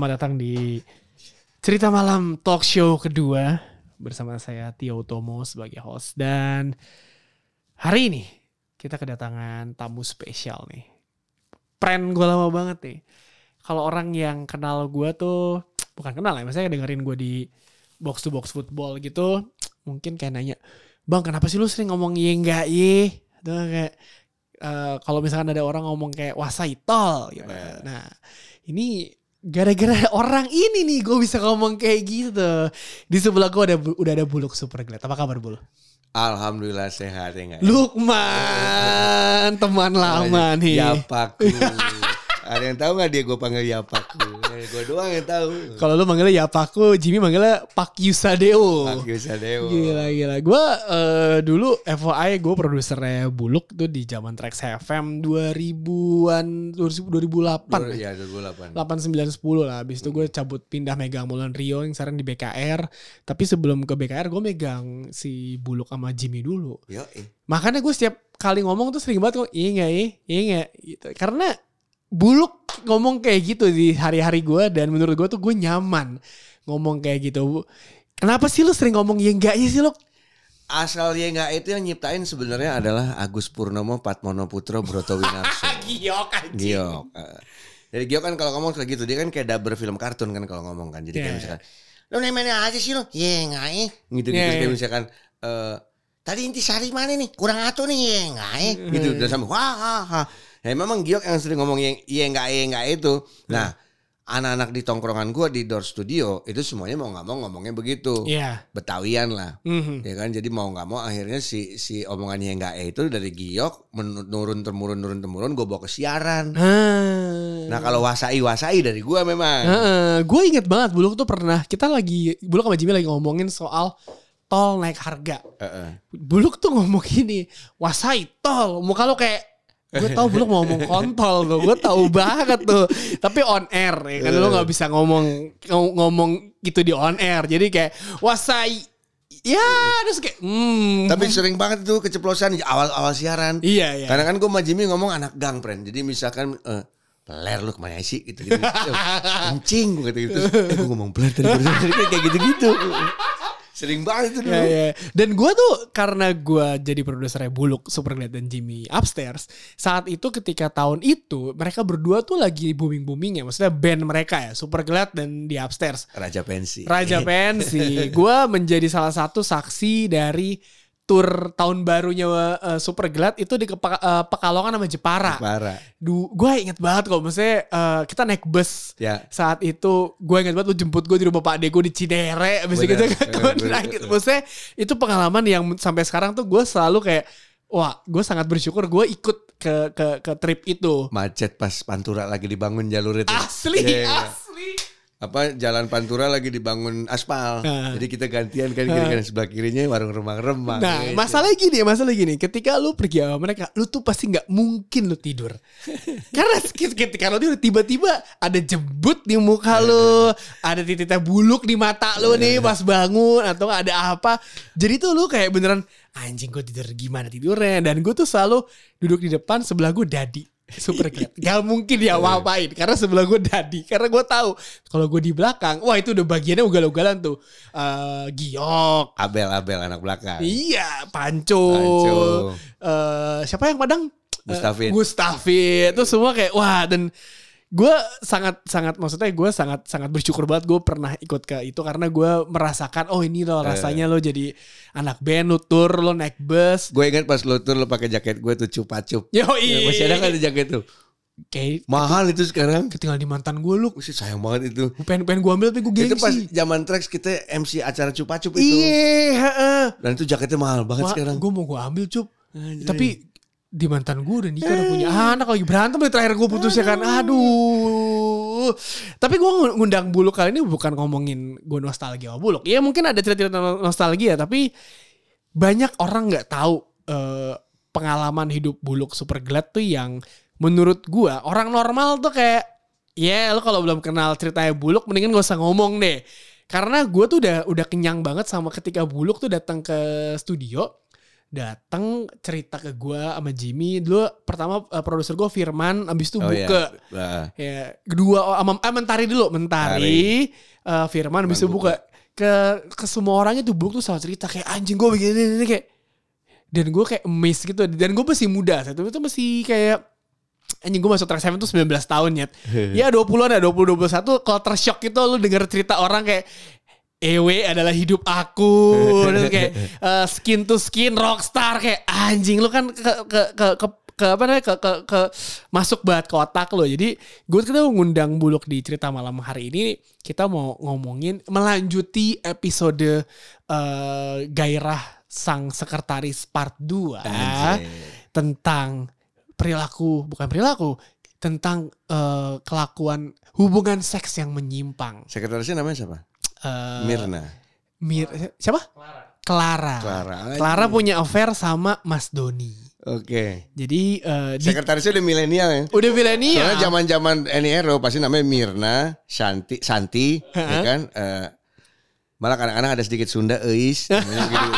Selamat datang di Cerita Malam Talk Show kedua bersama saya Tio Tomo sebagai host dan hari ini kita kedatangan tamu spesial nih. Pren gue lama banget nih. Kalau orang yang kenal gue tuh bukan kenal ya, maksudnya dengerin gue di box to box football gitu, mungkin kayak nanya, bang kenapa sih lu sering ngomong ye enggak ye? Atau kayak eh, kalau misalkan ada orang ngomong kayak wasaitol gitu. Nah ini gara-gara orang ini nih gue bisa ngomong kayak gitu. Di sebelah gue ada udah ada buluk super glad. Apa kabar bul? Alhamdulillah sehat ya nggak? Lukman teman lama nih. Yapaku. Ada yang tahu nggak dia gue panggil Yapaku? Gue doang yang tahu. Kalau lu manggilnya Yapaku, Jimmy manggilnya Pak Yusadeo. Pak Yusadeo. Gila gila. Gue eh, dulu FYI gue produsernya Buluk tuh di zaman Trax FM 2000-an 2008. Dua- Ya 2008. 8 9 10 lah. Habis itu gue cabut pindah megang Mulan Rio yang sekarang di BKR. Tapi sebelum ke BKR gue megang si Buluk sama Jimmy dulu. Yo, eh. Makanya gue setiap kali ngomong tuh sering banget kok iya nggak iya iya nggak gitu. Karena Buluk ngomong kayak gitu di hari-hari gue dan menurut gue tuh gue nyaman ngomong kayak gitu. Kenapa sih lu sering ngomong iya nggak iya sih lu? Asal ya nggak itu yang nyiptain sebenarnya adalah Agus Purnomo Patmono Putro Broto Winarso. Giok anjing. Giok. Eh, Jadi Giok kan kalau ngomong kayak gitu dia kan kayak dubber film kartun kan kalau ngomong kan. Jadi Iya. kayak misalkan lu namanya aja sih lu. Iya nggak eh. Gitu gitu Iya, kayak iya. misalkan eh tadi inti sari mana nih? Kurang atuh nih iya nggak eh. Gitu dan sampai wah wah, wah. Ya memang Giok yang sering ngomong yang iya nggak iya nggak itu. Nah anak-anak di tongkrongan gua di Door Studio itu semuanya mau nggak mau ngomongnya begitu. Iya. Betawian lah. Mhm. Ya kan jadi mau nggak mau akhirnya si si omongannya yang nggak eh itu dari Giok menurun temurun turun temurun gue bawa ke siaran. Ah. Nah kalau wasai wasai dari gua memang. gue inget banget Buluk tuh pernah kita lagi Buluk sama Jimmy lagi ngomongin soal tol naik harga. Heeh. Buluk tuh ngomong gini, wasai tol. Muka lo kayak gue tau Buluk mau ngomong kontol tuh, gue tahu banget tuh. Tapi on air ya kan lo nggak bisa ngomong ng- ngomong gitu di on air. Jadi kayak wasai, ya terus kayak, hmm. Tapi sering banget tuh keceplosan di awal-awal siaran. iya iya. Karena kan gue sama Jimmy ngomong anak gang, friend. Jadi misalkan eh peler lu ke mana sih gitu gitu. Kencing gue kata gitu. Eh gue ngomong peler tadi barusan. Kayak gitu-gitu. Sering banget itu dulu. Ya, ya. Dan gue tuh karena gue jadi produsernya Buluk, Superglad dan Jimmy Upstairs. Saat itu ketika tahun itu mereka berdua tuh lagi booming boomingnya, maksudnya band mereka ya, Superglad dan di Upstairs. Raja pensi. Raja Pensi. gue menjadi salah satu saksi dari tour tahun barunya uh, Superglad itu di Kepa- eh, Pekalongan sama Jepara. Parah. Du, gue inget banget kok, maksudnya eh, kita naik bus Ya. saat itu gue inget banget lu jemput gue di rumah Pak Ade gue di Cinere abis Bener, bener, bener, naik maksudnya itu pengalaman yang sampai sekarang tuh gue selalu kayak wah gue sangat bersyukur gue ikut ke ke ke trip itu Macet pas Pantura lagi dibangun jalur itu. asli Iya, iya. asli apa jalan Pantura lagi dibangun aspal. Nah. Jadi kita gantian kan kiri kanan sebelah kirinya warung remang-remang. Nah, Gitu. masalah gini, masalah gini. Ketika lu pergi sama mereka, lu tuh pasti nggak mungkin lu tidur. Karena ketika lu tidur tiba-tiba ada jembut di muka lu, ada titiknya buluk di mata lu nih pas bangun atau ada apa. Jadi tuh lu kayak beneran anjing gue tidur gimana tidurnya dan gue tuh selalu duduk di depan sebelah gue dadi. Super keren. Gak mungkin dia apa-apain karena sebelah gue dadi. Karena gue tahu kalau gue di belakang, wah itu udah bagiannya ugal-ugalan tuh. Eh giok, Abel Abel anak belakang. Iya, Panco. Panco. Eh, siapa yang Padang? Mustafid. Eh, Mustafid. Itu semua kayak wah dan gue sangat sangat maksudnya gue sangat sangat bersyukur banget gue pernah ikut ke itu karena gue merasakan oh ini loh rasanya lo jadi anak band lo tour lo naik bus Gue ingat pas lo tur lo pakai jaket gue tuh cupa-cup. yo Ya, masih ada kan jaket tuh? kayak Mahal itu sekarang. ketinggal di mantan gue lu Masih sayang banget itu. pengen pengen gue ambil tapi gue Itu pas gengsi zaman Trax kita MC acara cupa-cup itu. iya heeh. Dan itu jaketnya mahal banget Wah, sekarang. gue mau gue ambil cup Anjay. tapi di mantan gue udah nikah udah punya anak. Lagi berantem nih terakhir gue putus ya kan. Aduh. Tapi gue ngundang buluk kali ini bukan ngomongin gue nostalgia sama buluk. Ya mungkin ada cerita-cerita nostalgia tapi banyak orang nggak tahu eh, pengalaman hidup buluk super glad tuh yang menurut gue orang normal tuh kayak ya lo kalau belum kenal ceritanya buluk mendingan gak usah ngomong deh. Karena gue tuh udah udah kenyang banget sama ketika buluk tuh datang ke studio datang cerita ke gue sama Jimmy. Dulu pertama eh, produser gue Firman abis itu Oh iya. buka Nah, ya kedua oh, sama eh, mentari dulu mentari. Eh, Firman abis itu buka ke ke semua orang itu Buluk tuh selalu cerita kayak anjing gue begini ini kayak. Dan gue kayak amazed gitu. Dan gue masih muda saat itu masih kayak anjing gue masuk track 7 tuh 19 tahun ya ya 20-an ya 20 21 culture shock gitu lu denger cerita orang kayak EW adalah hidup aku dan kayak eh, skin to skin rockstar kayak anjing lu kan ke ke ke, ke ke apa namanya ke, ke, ke masuk banget ke otak lo jadi gue kita ngundang buluk di cerita malam hari ini kita mau ngomongin melanjuti episode eh, gairah sang sekretaris part 2 Anjay. tentang perilaku bukan perilaku tentang eh, kelakuan hubungan seks yang menyimpang Sekretarisnya namanya siapa? Eh, Mirna. Mir siapa Clara Clara. Clara punya affair sama Mas Doni Oke. jadi eh, di- Sekretarisnya udah milenial ya. udah milenial Soalnya zaman-zaman Eniero pasti namanya Mirna, Shanti, Santi, ya kan? Eh, malah kadang-kadang ada sedikit Sunda, Eis. gitu.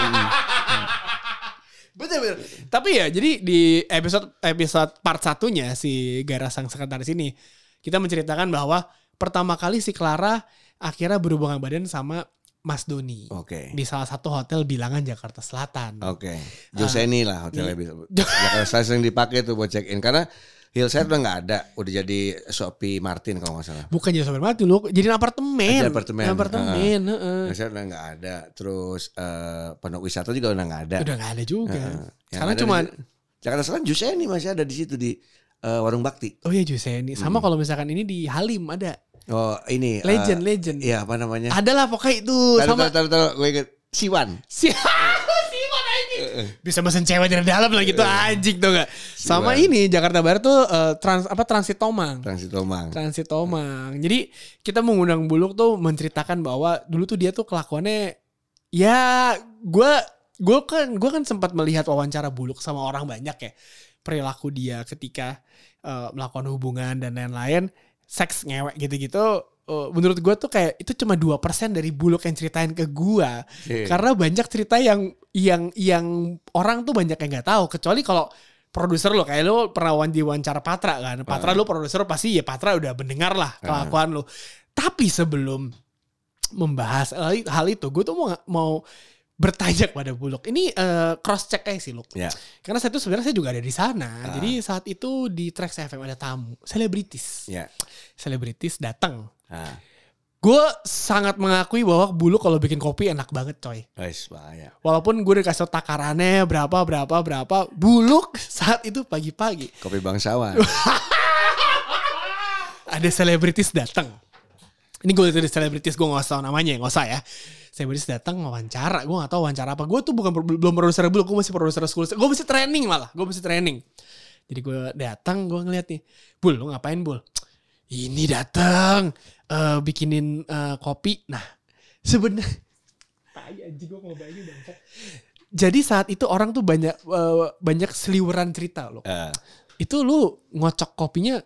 Betul betul. Tapi ya jadi di episode episode part satunya si Gara sang sekretaris ini kita menceritakan bahwa pertama kali si Clara akhirnya berhubungan badan sama Mas Doni Oke. di salah satu hotel bilangan Jakarta Selatan. Oke. Joseni lah hotelnya bisa. Jakarta saya sering dipakai tuh buat check in karena Hillside udah nggak ada, udah jadi Shopee Martin kalau nggak salah. Bukan jadi sobat mati lu, jadi apartemen. Jadi apartemen. Apartemen, heeh. Hillside udah nggak ada. Terus eh pondok wisata juga udah nggak ada. Udah gak ada juga. Sekarang ada cuma Jakarta Selatan Joseni masih ada di situ di eh, warung Bakti. Oh iya Juseni. Sama kalau misalkan ini di Halim ada. Oh ini. eh, Legend, legend. Iya apa namanya? Ada lah pokoknya itu Taruh, sama taruh, taruh, taruh, gue inget. Siwan. si Siwan anjing. Bisa mesen cewek dari dalam lah gitu anjing tuh gak. Sama Siwan. ini Jakarta Barat tuh eh, trans apa transit Tomang. Transit Tomang. Transit Tomang. Jadi kita mengundang Buluk tuh menceritakan bahwa dulu tuh dia tuh kelakuannya ya gue gue kan gue kan sempat melihat wawancara Buluk sama orang banyak ya perilaku dia ketika eh, melakukan hubungan dan lain-lain seks ngewek gitu-gitu eh, menurut gue tuh kayak itu cuma 2% dari Buluk yang ceritain ke gue Iya. karena banyak cerita yang yang yang orang tuh banyak yang nggak tahu. Kecuali kalau produser lo kayak lo pernah wan- diwawancara Patra kan. Patra lo produser pasti ya Patra udah mendengar lah kelakuan lo. Tapi sebelum membahas hal hal itu gue tuh mau mau bertanya kepada Bulog ini cross check aja sih lo Ya. karena saya tuh sebenarnya saya juga ada di sana jadi saat itu di Trax FM ada tamu selebritis Ya. selebritis datang Nah, gue sangat mengakui bahwa Bulog kalau bikin kopi enak banget coy guys, bahaya. Walaupun gue udah kasih takarannya berapa berapa berapa buluk saat itu pagi-pagi Kopi bangsawan. ada selebritis datang. Ini gue lihat selebritis gue gak usah tahu namanya nggak usah ya. Selebritis datang wawancara, gue gak tahu wawancara apa. Gue tuh bukan belum produser buluk, gue masih produser school. Gue masih training malah, gue masih training. Jadi gue datang, gue ngeliat nih, bul, lu ngapain bul? Ini datang, eh, bikinin eh, kopi. Nah, sebenarnya. Jadi saat itu orang tuh banyak eh, banyak seliweran cerita loh. Eh, Itu lu ngocok kopinya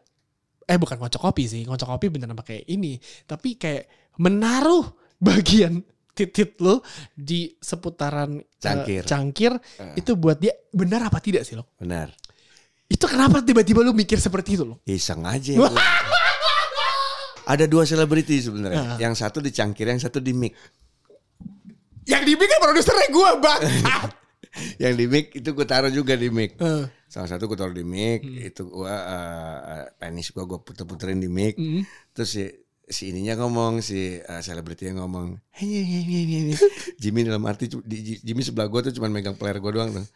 eh bukan ngocok kopi sih, ngocok kopi beneran pakai ini, tapi kayak menaruh bagian titit lu di seputaran eh, Cangkir. cangkir itu buat dia benar apa tidak sih lo? benar. Itu kenapa tiba-tiba lu mikir seperti itu lo? Iseng aja. gua. Ada dua selebriti sebenarnya. Ah. Yang satu di cangkir, yang satu di mic. Yang dibikin produsernya gue bang. Yang di mic itu gue taruh juga di mic. Eh, Salah satu gue taruh di mic, Hmm. itu gue uh, penis gue gue puter-puterin di mic. Hmm. Terus si ininya ngomong, si uh, selebriti yang ngomong, Jimmy dalam arti di, Ji- Jimmy sebelah gue tuh cuma megang player gue doang tuh.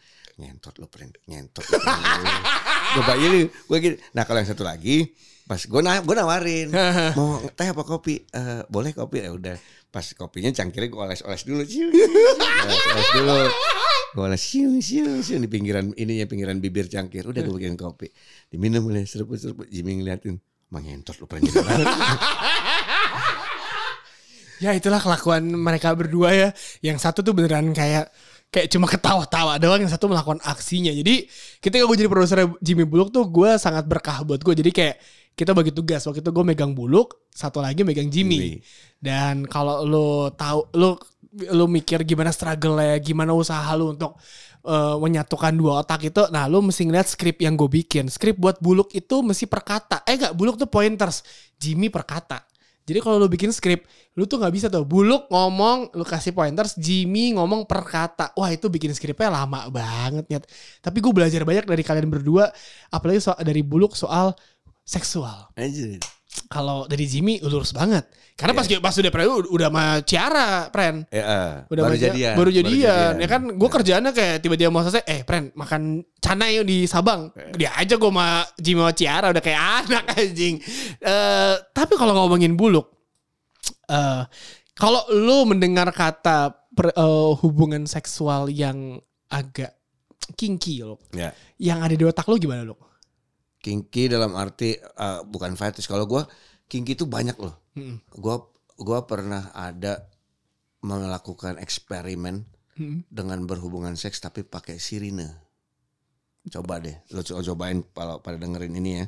Nyentot lo friend, nyentot. gue bayangin, gue gini. Nah kalau yang satu lagi, pas gue na gue nawarin, mau teh apa kopi? Eh, boleh kopi ya udah. Pas kopinya cangkirnya gue oles-oles dulu, cium, oles-oles dulu. Gue oles siung siung siung di pinggiran ininya pinggiran bibir cangkir. Udah gue bikin kopi. Diminum oleh seruput-seruput. Jimmy ngeliatin, Mang ngentot lu friend. ya itulah kelakuan mereka berdua ya. Yang satu tuh beneran kayak kayak cuma ketawa-tawa doang. Yang satu melakukan aksinya. Jadi ketika gue jadi produser Jimmy Bullock tuh gue sangat berkah buat gue. Jadi kayak kita bagi tugas. Waktu itu gue megang Bullock, satu lagi megang Jimmy. Jimmy. Dan kalau lo tahu lo lu mikir gimana struggle ya, gimana usaha lu untuk eh, menyatukan dua otak itu, nah lu mesti ngeliat skrip yang gue bikin. Skrip buat buluk itu mesti per kata. Eh enggak, buluk tuh pointers. Jimmy per kata. Jadi kalau lu bikin skrip, lu tuh nggak bisa tuh. Buluk ngomong, lu kasih pointers, Jimmy ngomong per kata. Wah itu bikin skripnya lama banget nyet. Tapi gue belajar banyak dari kalian berdua, apalagi soal dari buluk soal seksual. Anjir. Kalau dari Jimmy lurus banget. Karena pas pas udah pren udah sama Ciara, pren. Ya, eh, Udah baru jadian. Baru jadian. Ya kan gue kerjaannya kayak tiba-tiba mau selesai, eh pren makan cana yuk di Sabang. Dia aja gue sama Jimmy sama Ciara udah kayak anak anjing. Eh tapi kalau ngomongin buluk, eh kalau lu mendengar kata per- eh, hubungan seksual yang agak kinky loh, Ya. yang ada di otak lu gimana lo? Kinky dalam arti eh, bukan fetish. Kalau gua kinky itu banyak loh. Gua gua pernah ada melakukan eksperimen Mm-mm. dengan berhubungan seks tapi pakai sirine. Coba deh, lu co- cobain kalau pada dengerin ini ya.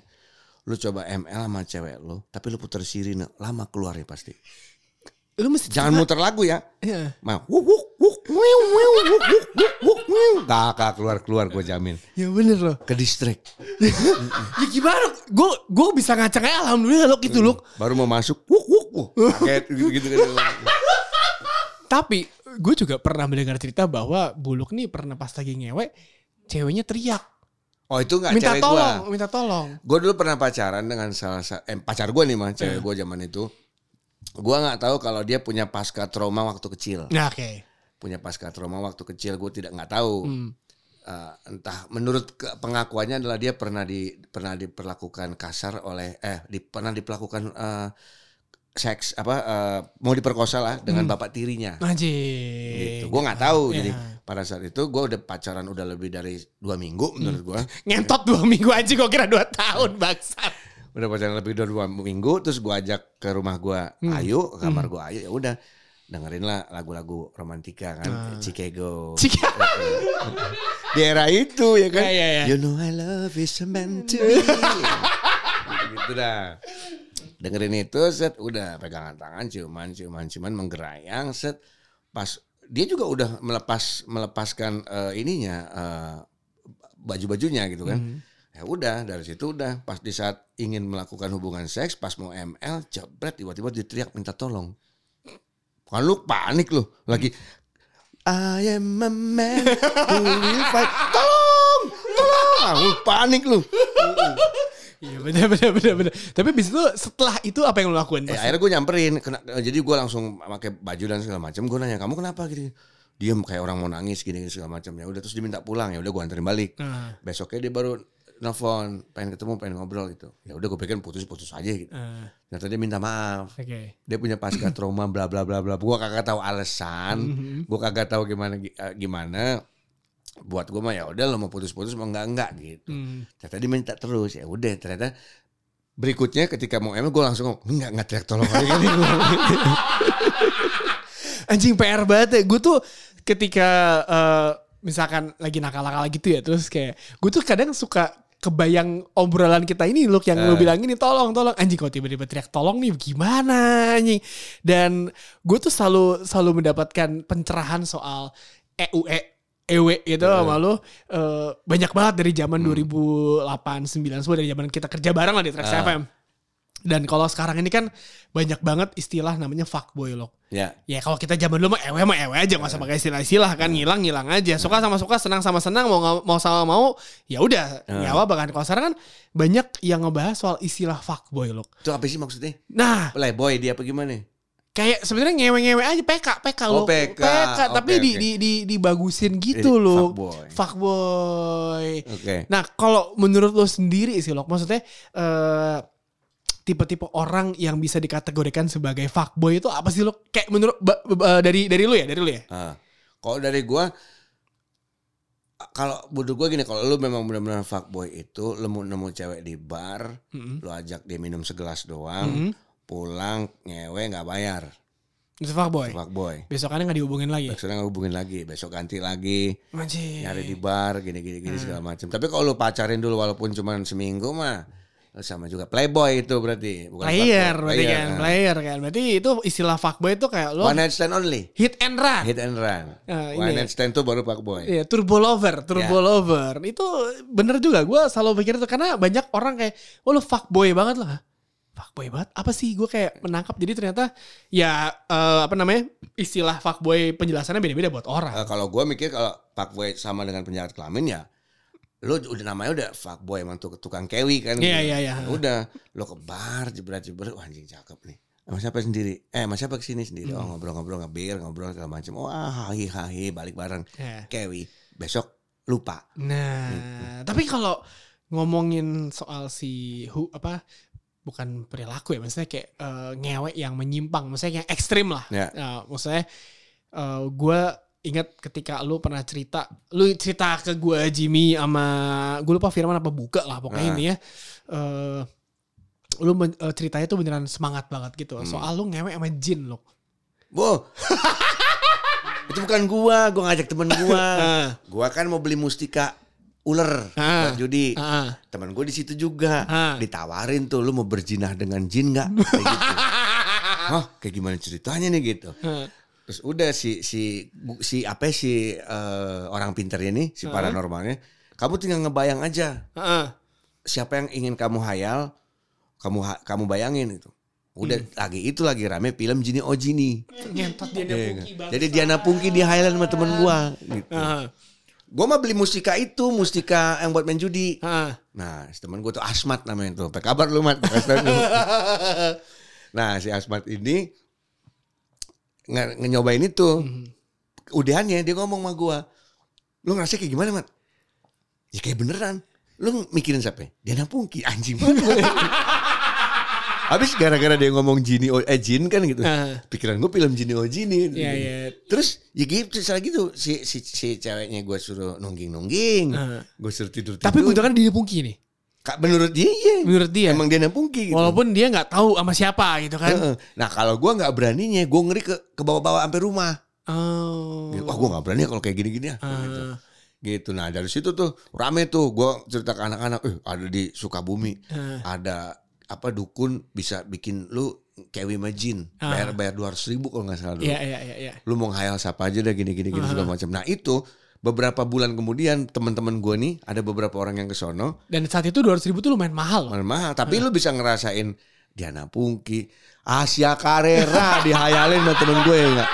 Lu coba ML sama cewek lu, tapi lu puter sirine, lama keluar ya pasti. Lu mesti Jangan muter lagu ya. Iya. Mah, wuk wuk wuk wiu, wuk wuk wuk wuk wiu. Kakak keluar keluar gue jamin. Ya bener loh. Ke distract. Ya gimana? Gue gue bisa ngacang aja alhamdulillah lo gitu loh. Baru mau masuk, wuk wuk wuk. Kaget gitu gitu. Tapi gue juga pernah mendengar cerita bahwa Buluk nih pernah pas lagi ngewe, ceweknya teriak. Oh itu nggak minta cewek tolong, gue. minta tolong. Gue dulu pernah pacaran dengan salah satu eh, pacar gue nih mah cewek gue zaman itu. Gue nggak tahu kalau dia punya pasca trauma waktu kecil. Nah oke. Punya pasca trauma waktu kecil gue tidak nggak tahu. Hmm. Eh, entah menurut pengakuannya adalah dia pernah di pernah diperlakukan kasar oleh eh di, pernah diperlakukan eh, seks apa eh, mau diperkosa lah dengan bapak tirinya. Anjing. Gitu. Gue nggak tahu. Iya. Jadi pada saat itu gue udah pacaran udah lebih dari dua minggu menurut gue. Ngentot dua minggu aja gue kira dua tahun bangsat. Udah pacaran lebih dari dua minggu terus gua ajak ke rumah gua Ayu ke kamar gua Ayu ya udah dengerin lah lagu-lagu romantika kan Chicago. Cika. di era itu ya kan? Ya, ya, ya. you know I love is meant to be. Gitu dah. Dengerin itu set udah pegangan tangan ciuman ciuman ciuman menggerayang set. Pas dia juga udah melepas melepaskan eh, ininya eh, baju-bajunya gitu kan ya udah dari situ udah pas di saat ingin melakukan hubungan seks pas mau ML jebret tiba-tiba diteriak minta tolong kan lu panik lu lagi I am a man who will fight tolong tolong lu panik lu Iya benar benar benar benar. Tapi bis itu setelah itu apa yang lo lakuin? Ya, akhirnya gue nyamperin, kena, jadi gue langsung pakai baju dan segala macam. Gue nanya kamu kenapa gitu? Diem kayak orang mau nangis gini, gini segala macam. Ya udah terus diminta pulang ya udah gue anterin balik. Nah, Besoknya dia baru nelfon, pengen ketemu, pengen ngobrol gitu. Ya udah gue pikir putus-putus aja gitu. eh, Ternyata dia minta maaf. Oke. Dia punya pasca trauma bla bla bla bla. Gue kagak tahu alasan, Mhm. gue kagak tahu gimana gi- eh, gimana. Buat gue mah ya udah lo mau putus-putus mau enggak enggak gitu. Hmm. Ternyata dia minta terus ya udah ternyata berikutnya ketika mau emang gue langsung ngomong enggak enggak teriak tolong lagi kali Anjing PR banget ya. Gue tuh ketika eh, misalkan lagi nakal-nakal gitu ya. Terus kayak gue tuh kadang suka kebayang obrolan kita ini loh yang lo Eh. bilang ini tolong tolong anjing kalau tiba-tiba teriak tolong nih gimana anjing dan gue tuh selalu selalu mendapatkan pencerahan soal EUE EW gitu Eh. sama lo eh, banyak banget dari zaman 2008 9 semua dari zaman kita kerja bareng lah di Trax Ah. FM dan kalau sekarang ini kan banyak banget istilah namanya fuckboy loh ya. Ya kalau kita zaman dulu mah ewe mah ewe aja nggak usah pakai istilah-istilah kan ngilang ngilang aja. Suka sama suka senang sama senang mau mau sama mau ya udah Hmm. nyawa bahkan kalau sekarang kan banyak yang ngebahas soal istilah fuckboy loh. itu apa sih maksudnya? Nah. Playboy dia apa gimana? Kayak sebenarnya ngewe-ngewe aja PK PK Oh, loh PK, tapi oke, di, di di dibagusin gitu Jadi loh fuckboy. fuckboy. oke. Nah kalau menurut lo sendiri sih lo maksudnya eh tipe-tipe orang yang bisa dikategorikan sebagai fuckboy itu apa sih lo? Kayak menurut ba- ba- dari dari lu ya dari lu ya? Ah. kalau dari gua kalau menurut gua gini kalau lu memang benar-benar fuckboy itu lu nemu cewek di bar Mm-mm. lu ajak dia minum segelas doang Mm-mm. pulang ngewe nggak bayar Itu fuckboy. fuckboy Besokannya nggak dihubungin lagi. besok nggak hubungin lagi besok ganti lagi Anjir. nyari di bar gini gini Hmm. segala macam tapi kalau lu pacarin dulu walaupun cuma seminggu mah Sama juga playboy itu berarti, bukan player fuckboy. berarti Player, kan, ah. player kan. Berarti itu istilah fuckboy itu kayak lo One night stand only. hit and run. Hit and run. Ah, One ini. night stand tuh baru fuckboy. Iya, turbo lover, turbo Ya. lover. Itu bener juga. Gue selalu pikir itu karena banyak orang kayak, oh lo fuckboy banget lah. Fuckboy banget. Apa sih? Gue kayak menangkap. Jadi ternyata ya eh, apa namanya istilah fuckboy penjelasannya beda-beda buat orang. Eh, kalau gue mikir kalau fuckboy sama dengan penjahat kelamin ya lu udah namanya udah fuckboy emang tuh tukang kewi kan Iya, gitu. iya, iya. udah lo ke bar jebret jebret wah anjing cakep nih sama siapa sendiri eh sama siapa ke sini sendiri Hmm. oh ngobrol-ngobrol ngebir ngobrol segala macam oh ah, hahi hahi balik bareng Ya. kewi besok lupa Nah, Gitu. tapi kalau ngomongin soal si hu apa bukan perilaku ya, maksudnya kayak eh, ngewek yang menyimpang, maksudnya yang ekstrim lah. Ya. Nah, maksudnya gue ingat ketika lu pernah cerita, lu cerita ke gue Jimmy sama gue lupa Firman apa buka lah pokoknya Nah. ini ya. eh, lu men- eh, ceritanya tuh beneran semangat banget gitu. Hmm. Soal lu ngewek sama jin lo. Bo itu bukan gua gua ngajak temen gua Ah. gua kan mau beli mustika ular Ah. buat judi Ah. temen gue di situ juga Ah. ditawarin tuh lu mau berjinah dengan jin nggak kayak gitu Hah, kayak gimana ceritanya nih gitu. Terus udah si si si apa ya, si eh, orang pinternya nih si paranormalnya kamu tinggal ngebayang aja Ah. siapa yang ingin kamu hayal kamu ha- kamu bayangin itu udah lagi itu lagi rame film Jini Oh Jini Ngentot dia Iya, Pungki banget. jadi Diana Pungki di highland sama temen gua gitu Ah. gua mah beli mustika itu mustika yang buat main judi Ah. Nah, si temen gue tuh Asmat namanya tuh. Apa kabar lu, Mat? nah, si Asmat ini nge nyobain itu. Udahannya dia ngomong sama gue. Lu ngerasa kayak gimana, Mat? Ya kayak beneran. Lu mikirin siapa? Diana Pungki, anjing banget. Habis gara-gara dia ngomong Jini oh, eh Jin kan gitu. Ah. Pikiran gue film Jini oh Jini. Iya, iya. Terus ya gitu, salah gitu. Si, si, si ceweknya gue suruh nungging-nungging. Ah. Gue suruh tidur-tidur. Tapi beneran dia Pungki nih. Kak menurut dia iya. Menurut dia. Emang dia Pungki gitu. Walaupun dia nggak tahu sama siapa gitu kan. Nah kalau gue nggak beraninya, gue ngeri ke ke bawah-bawah sampai rumah. Oh. Wah gue nggak berani kalau kayak gini-gini ya. Gitu. Ah. gitu. Nah dari situ tuh rame tuh. Gue cerita ke anak-anak, eh ada di Sukabumi, Ah. ada apa dukun bisa bikin lu kewi majin, Ah. bayar bayar dua ratus ribu kalau nggak salah dulu. Iya iya iya iya. Lu mau ngayal siapa aja dah gini-gini gini Ah. segala macam. Nah itu beberapa bulan kemudian teman-teman gue nih ada beberapa orang yang ke sono Dan saat itu 200 ribu tuh lumayan mahal. loh. mahal tapi lu bisa ngerasain Diana Pungki Asia Carrera dihayalin sama temen gue ya enggak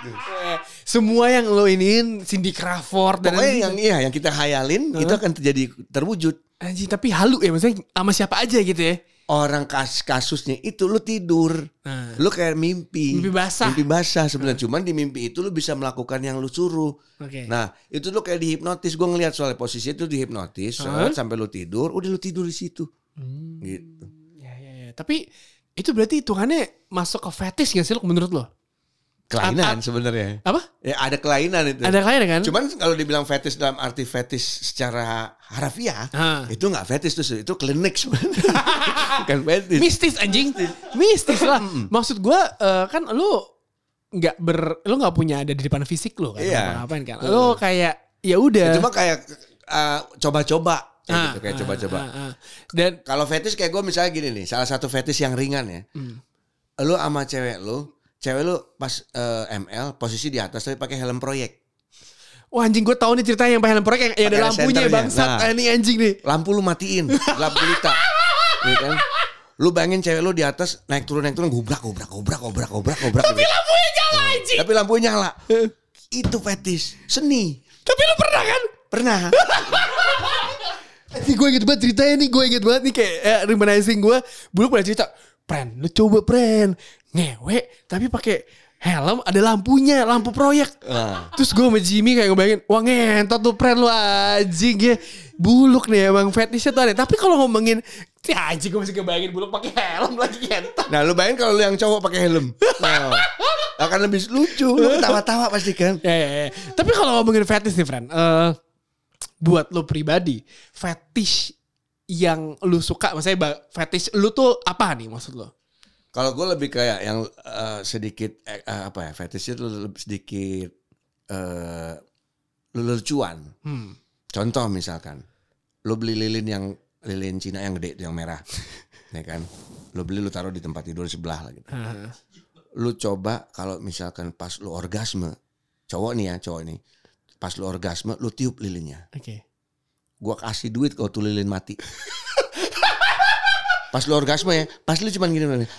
Eh, Semua yang lo iniin Cindy Crawford dan pokoknya yang iya yang kita hayalin itu akan terjadi terwujud anjing tapi halu ya maksudnya sama siapa aja gitu ya. Orang kas kasusnya itu lu tidur Nah. lu kayak mimpi Mimpi basah. mimpi basah sebenarnya cuman di mimpi itu lu bisa melakukan yang lu suruh Oke. nah itu lu kayak dihipnotis gue ngeliat soalnya posisi itu dihipnotis Hah? sampai lu tidur udah lu tidur di situ Hmm. gitu Ya ya ya. Tapi itu berarti hitungannya masuk ke fetish gak sih lo menurut lo? Kelainan sebenarnya Apa? ya ada kelainan itu Ada kalian kan? Cuman kalau dibilang fetish dalam arti fetish secara harafiah, Ah. itu nggak fetish tuh, itu klinik sebenarnya. Bukan fetish. mistis anjing mistis lah maksud gua eh, kan lu nggak ber lu nggak punya ada di depan fisik lu kan Iya. ngapain kan lu kayak ya udah Itu mah kayak uh, coba-coba, kayak Ah, gitu, kayak ah, coba-coba. ah, ah. dan Kalau fetish kayak gue misalnya gini nih, salah satu fetish yang ringan ya. Hmm. Lu sama cewek lu, cewek lu pas uh, ML posisi di atas tapi pakai helm proyek. wah anjing gue tahu nih ceritanya yang pakai proyek yang ya ada lampunya senternya. bangsat Nah. Ah, ini anjing nih Lampu lu matiin, gelap gulita. Gitu kan? Lu bayangin cewek lu di atas naik turun naik turun gobrak gobrak gobrak gobrak gobrak gobrak. Tapi lampunya nyala anjing Tapi lampunya nyala. Itu fetish, seni. tapi lu pernah kan Pernah. Anjing gue inget banget ceritanya nih Gue inget banget nih kayak eh, reminiscing gue Dulu pernah cerita Pren lu coba Pren Ngewe tapi pakai helm ada lampunya Lampu proyek Nah. Terus gue sama Jimmy kayak ngebayangin Wah ngentot tuh Pren lu anjing ya Buluk nih emang fetishnya tuh aneh Tapi kalau ngomongin Ya anjing gue masih kebayangin buluk pakai helm lagi ngentot Nah lu bayangin kalau lu yang cowok pakai helm. Nah, akan lebih lucu. Lu ketawa-tawa pasti kan. ya, ya, ya. Tapi kalau ngomongin fetish nih friend eh, Buat lu pribadi Fetish yang lu suka Maksudnya fetish lu tuh apa nih maksud lu? Kalau gue lebih kayak yang eh, sedikit eh, apa ya fetishnya tuh lebih sedikit eh lucuan. Hmm. Contoh misalkan, lu beli lilin yang lilin Cina yang gede itu yang merah. ya kan? Lu beli lu taruh di tempat tidur sebelah lah gitu. Heeh. Lu coba kalau misalkan pas lu orgasme, cowok nih ya, cowok nih. Pas lu orgasme, lu tiup lilinnya. Oke. Gua kasih duit kalau tuh lilin mati. pas lu orgasme ya, pas lu cuman gini gini.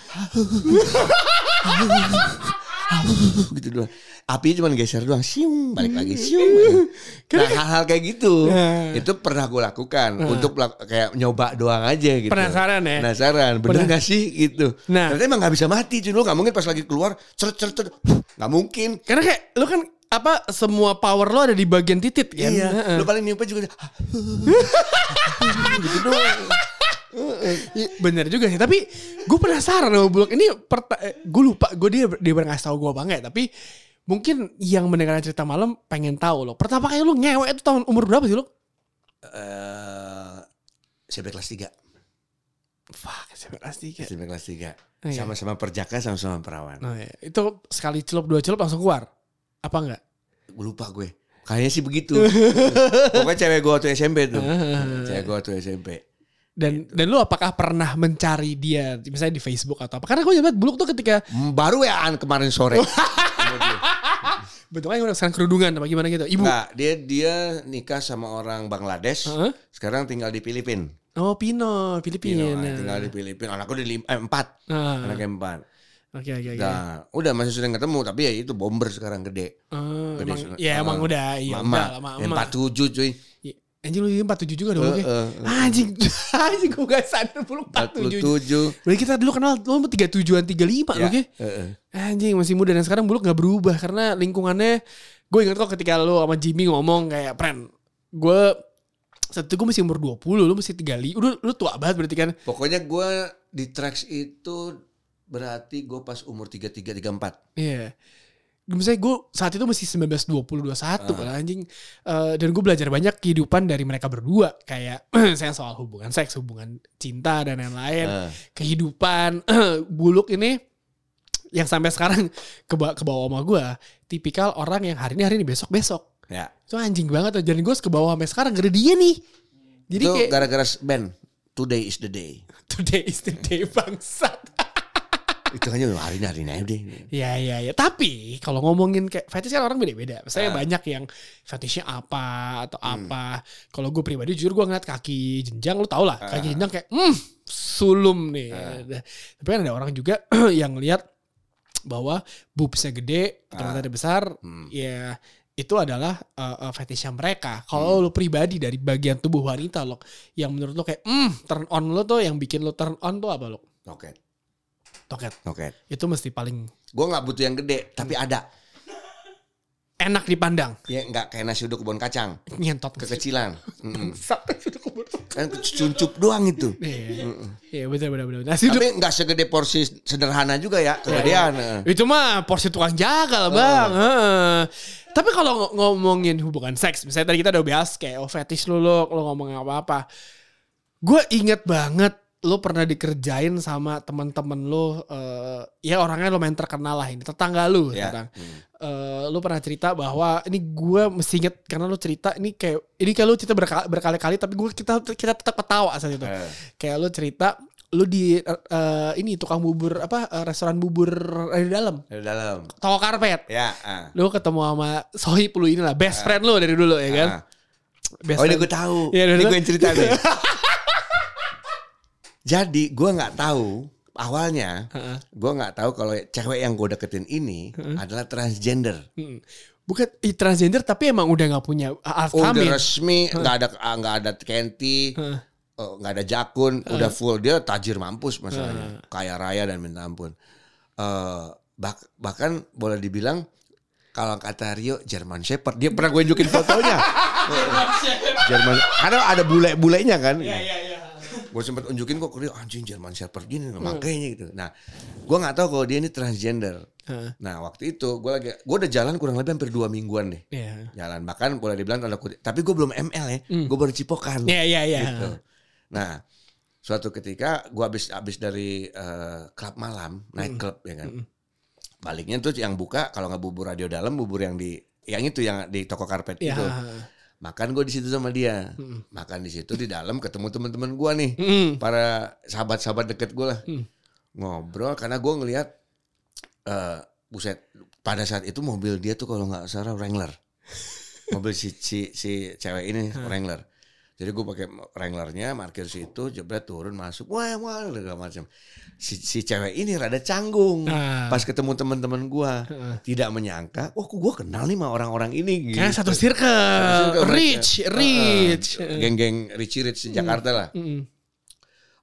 gitu doang. Apinya cuma geser doang, siung, balik lagi siung. Nah hal-hal kayak gitu, Nah. itu pernah gue lakukan untuk pelak- kayak nyoba doang aja gitu. Penasaran ya? Penasaran, bener Pernah- gak sih gitu. Nah. Ternyata emang gak bisa mati, cuy. Lu gak mungkin pas lagi keluar, ceret ceret ceret. Gak mungkin. Karena kayak lu kan apa semua power lo ada di bagian titit kan? Iya, Heeh. lu paling niupnya juga gitu doang. Iya, Bener juga sih, tapi gue penasaran sama Bulog ini. Gue lupa, gue dia dia pernah ngasih tahu gue enggak, tapi mungkin yang mendengarkan cerita malam pengen tahu loh. Pertama kali lu ngewe itu tahun umur berapa sih lo? Eh, SMP kelas 3. Fuck, SMP kelas tiga. SMP kelas 3. Oh, iya. Sama-sama perjaka, sama-sama perawan. Nah, ya. itu sekali celup dua celup langsung keluar. Apa enggak? Gue lupa gue. Kayaknya sih begitu. Pokoknya cewek gue waktu SMP tuh. cewek gue waktu SMP. Dan dan lu apakah pernah mencari dia misalnya di Facebook atau apa? Karena gue lihat Bulog tuh ketika Hmm, Baru ya kemarin sore. bentuknya udah sekarang kerudungan apa gimana gitu. Ibu. Enggak, dia dia nikah sama orang Bangladesh. Heeh. Sekarang tinggal di Filipina. Oh, Pino, Filipina. Iya, tinggal di Filipina. Anakku di lim- eh, empat. Ah, Anaknya empat. Oke, oke, oke. Nah, udah masih sering ketemu tapi ya itu bomber sekarang gede. Oh, Gede emang, ya emang Ah, udah iya Mama, udah lama yang 47 cuy. Iya. Anjing lu 47 juga. Eh, oke. eh, eh. Anjing, anjing gue gak sadar lu 47. 47. Berarti kita dulu kenal lu 37-an 35 Ya, oke. eh, eh. Anjing masih muda dan sekarang Buluk gak berubah karena lingkungannya gue ingat kok ketika lu sama Jimmy ngomong kayak pren gue saat itu gue masih umur 20 lu masih 35 udah lu tua banget berarti kan Pokoknya gue di tracks itu berarti gue pas umur 33 34. iya. Misalnya gue saat itu masih 19 20 21 kan anjing. Eh, dan gue belajar banyak kehidupan dari mereka berdua. Kayak saya soal hubungan seks hubungan cinta dan lain-lain. Eh. kehidupan buluk ini yang sampai sekarang ke ke bawah sama gue tipikal orang yang hari ini hari ini besok besok Ya. itu anjing banget tuh. Jadi gue ke bawah sampai sekarang gara dia nih. Jadi itu kayak gara-gara band Today is the day. today is the day bangsat itu hanya hari ini hari deh. ya ya ya tapi kalau ngomongin kayak fetish kan orang beda-beda. Saya Ah. banyak yang fetishnya apa atau apa. Kalau gue pribadi jujur gue ngeliat kaki jenjang lu tau lah. Kaki jenjang kayak hmm sulum nih. Tapi kan ada orang juga yang lihat bahwa boobsnya gede ternyata ada besar ya itu adalah uh, uh, fetishnya mereka. Kalau lu pribadi dari bagian tubuh wanita lo yang menurut lo kayak hmm turn on lo tuh yang bikin lo turn on tuh apa lo? Oke. Toket. Oke. Itu mesti paling Gue nggak butuh yang gede, tapi ada. enak dipandang. Ya nggak kayak nasi uduk kebun kacang, Nyentot kekecilan. Sampai sudah kubur. Kan cuncup doang itu. Iya. Iya benar benar benar. Nasi uduk. Tapi nggak segede porsi sederhana juga ya, kegedean. eh. Itu mah porsi tukang jaga lah bang. Heeh. Tapi kalau ng- ngomongin hubungan seks, misalnya tadi kita udah bahas kayak oh fetish lu lo, lo ngomong apa-apa. Gue inget banget lo pernah dikerjain sama teman-teman lo, eh, ya orangnya lo main terkenal lah ini, tetangga lu. Ya. sekarang. Eh, lo pernah cerita bahwa ini gue mesti inget karena lo cerita ini kayak ini kayak lo cerita berka- berkali-kali tapi gue kita kita tetap ketawa saat itu. Eh. Kayak lo cerita lu di eh, ini tukang bubur apa eh, restoran bubur di dalam Dari dalam. toko karpet Ya. ah. lu ketemu sama sohib lu inilah best friend lu dari dulu ya kan Ah. best Oh ini friend. gue tahu. Iya, ini gue yang cerita nih. Jadi gue nggak tahu awalnya. Heeh. Gue nggak tahu kalau cewek yang gue deketin ini adalah transgender. Mm. bukan i, transgender tapi emang udah nggak punya alat Udah resmi, nggak ada ah, nggak ada kenti, Heeh. oh, nggak ada jakun, udah full dia tajir mampus masalahnya, kaya raya dan minta ampun. Eh, bak- bahkan boleh dibilang kalau kata Rio German Shepherd, dia pernah gue tunjukin fotonya. Jerman, karena ada bule-bulenya kan. Gue sempet unjukin kok Rio anjing German Shepherd gini, makanya gitu. Nah, gue nggak tahu kalau dia ini transgender. Heeh. Nah waktu itu gue lagi, gue udah jalan kurang lebih hampir dua mingguan deh Iya. jalan bahkan boleh dibilang tanda kutip tapi gue belum ML ya gue baru cipokan Iya iya iya. gitu nah suatu ketika gue habis habis dari klub malam naik klub ya kan baliknya tuh yang buka kalau nggak bubur radio dalam bubur yang di yang itu yang di toko karpet Iya. itu Makan gue di situ sama dia. Mm. Makan di situ di dalam ketemu teman-teman gue nih, Mm. para sahabat-sahabat deket gue lah. Hmm. Ngobrol karena gue ngelihat eh buset pada saat itu mobil dia tuh kalau nggak salah Wrangler. mobil si si si cewek ini Wrangler. Jadi gue pakai Wranglernya, parkir situ, jebret turun masuk, wah wah segala macam. Si, si cewek ini rada canggung. Nah. Pas ketemu teman-teman gue, Heeh. tidak menyangka, wah kok gue kenal nih sama orang-orang ini. Gitu. satu Satu circle, circle mereka. rich, rich. Heeh. Geng-geng Richie Rich di Jakarta lah. Mm.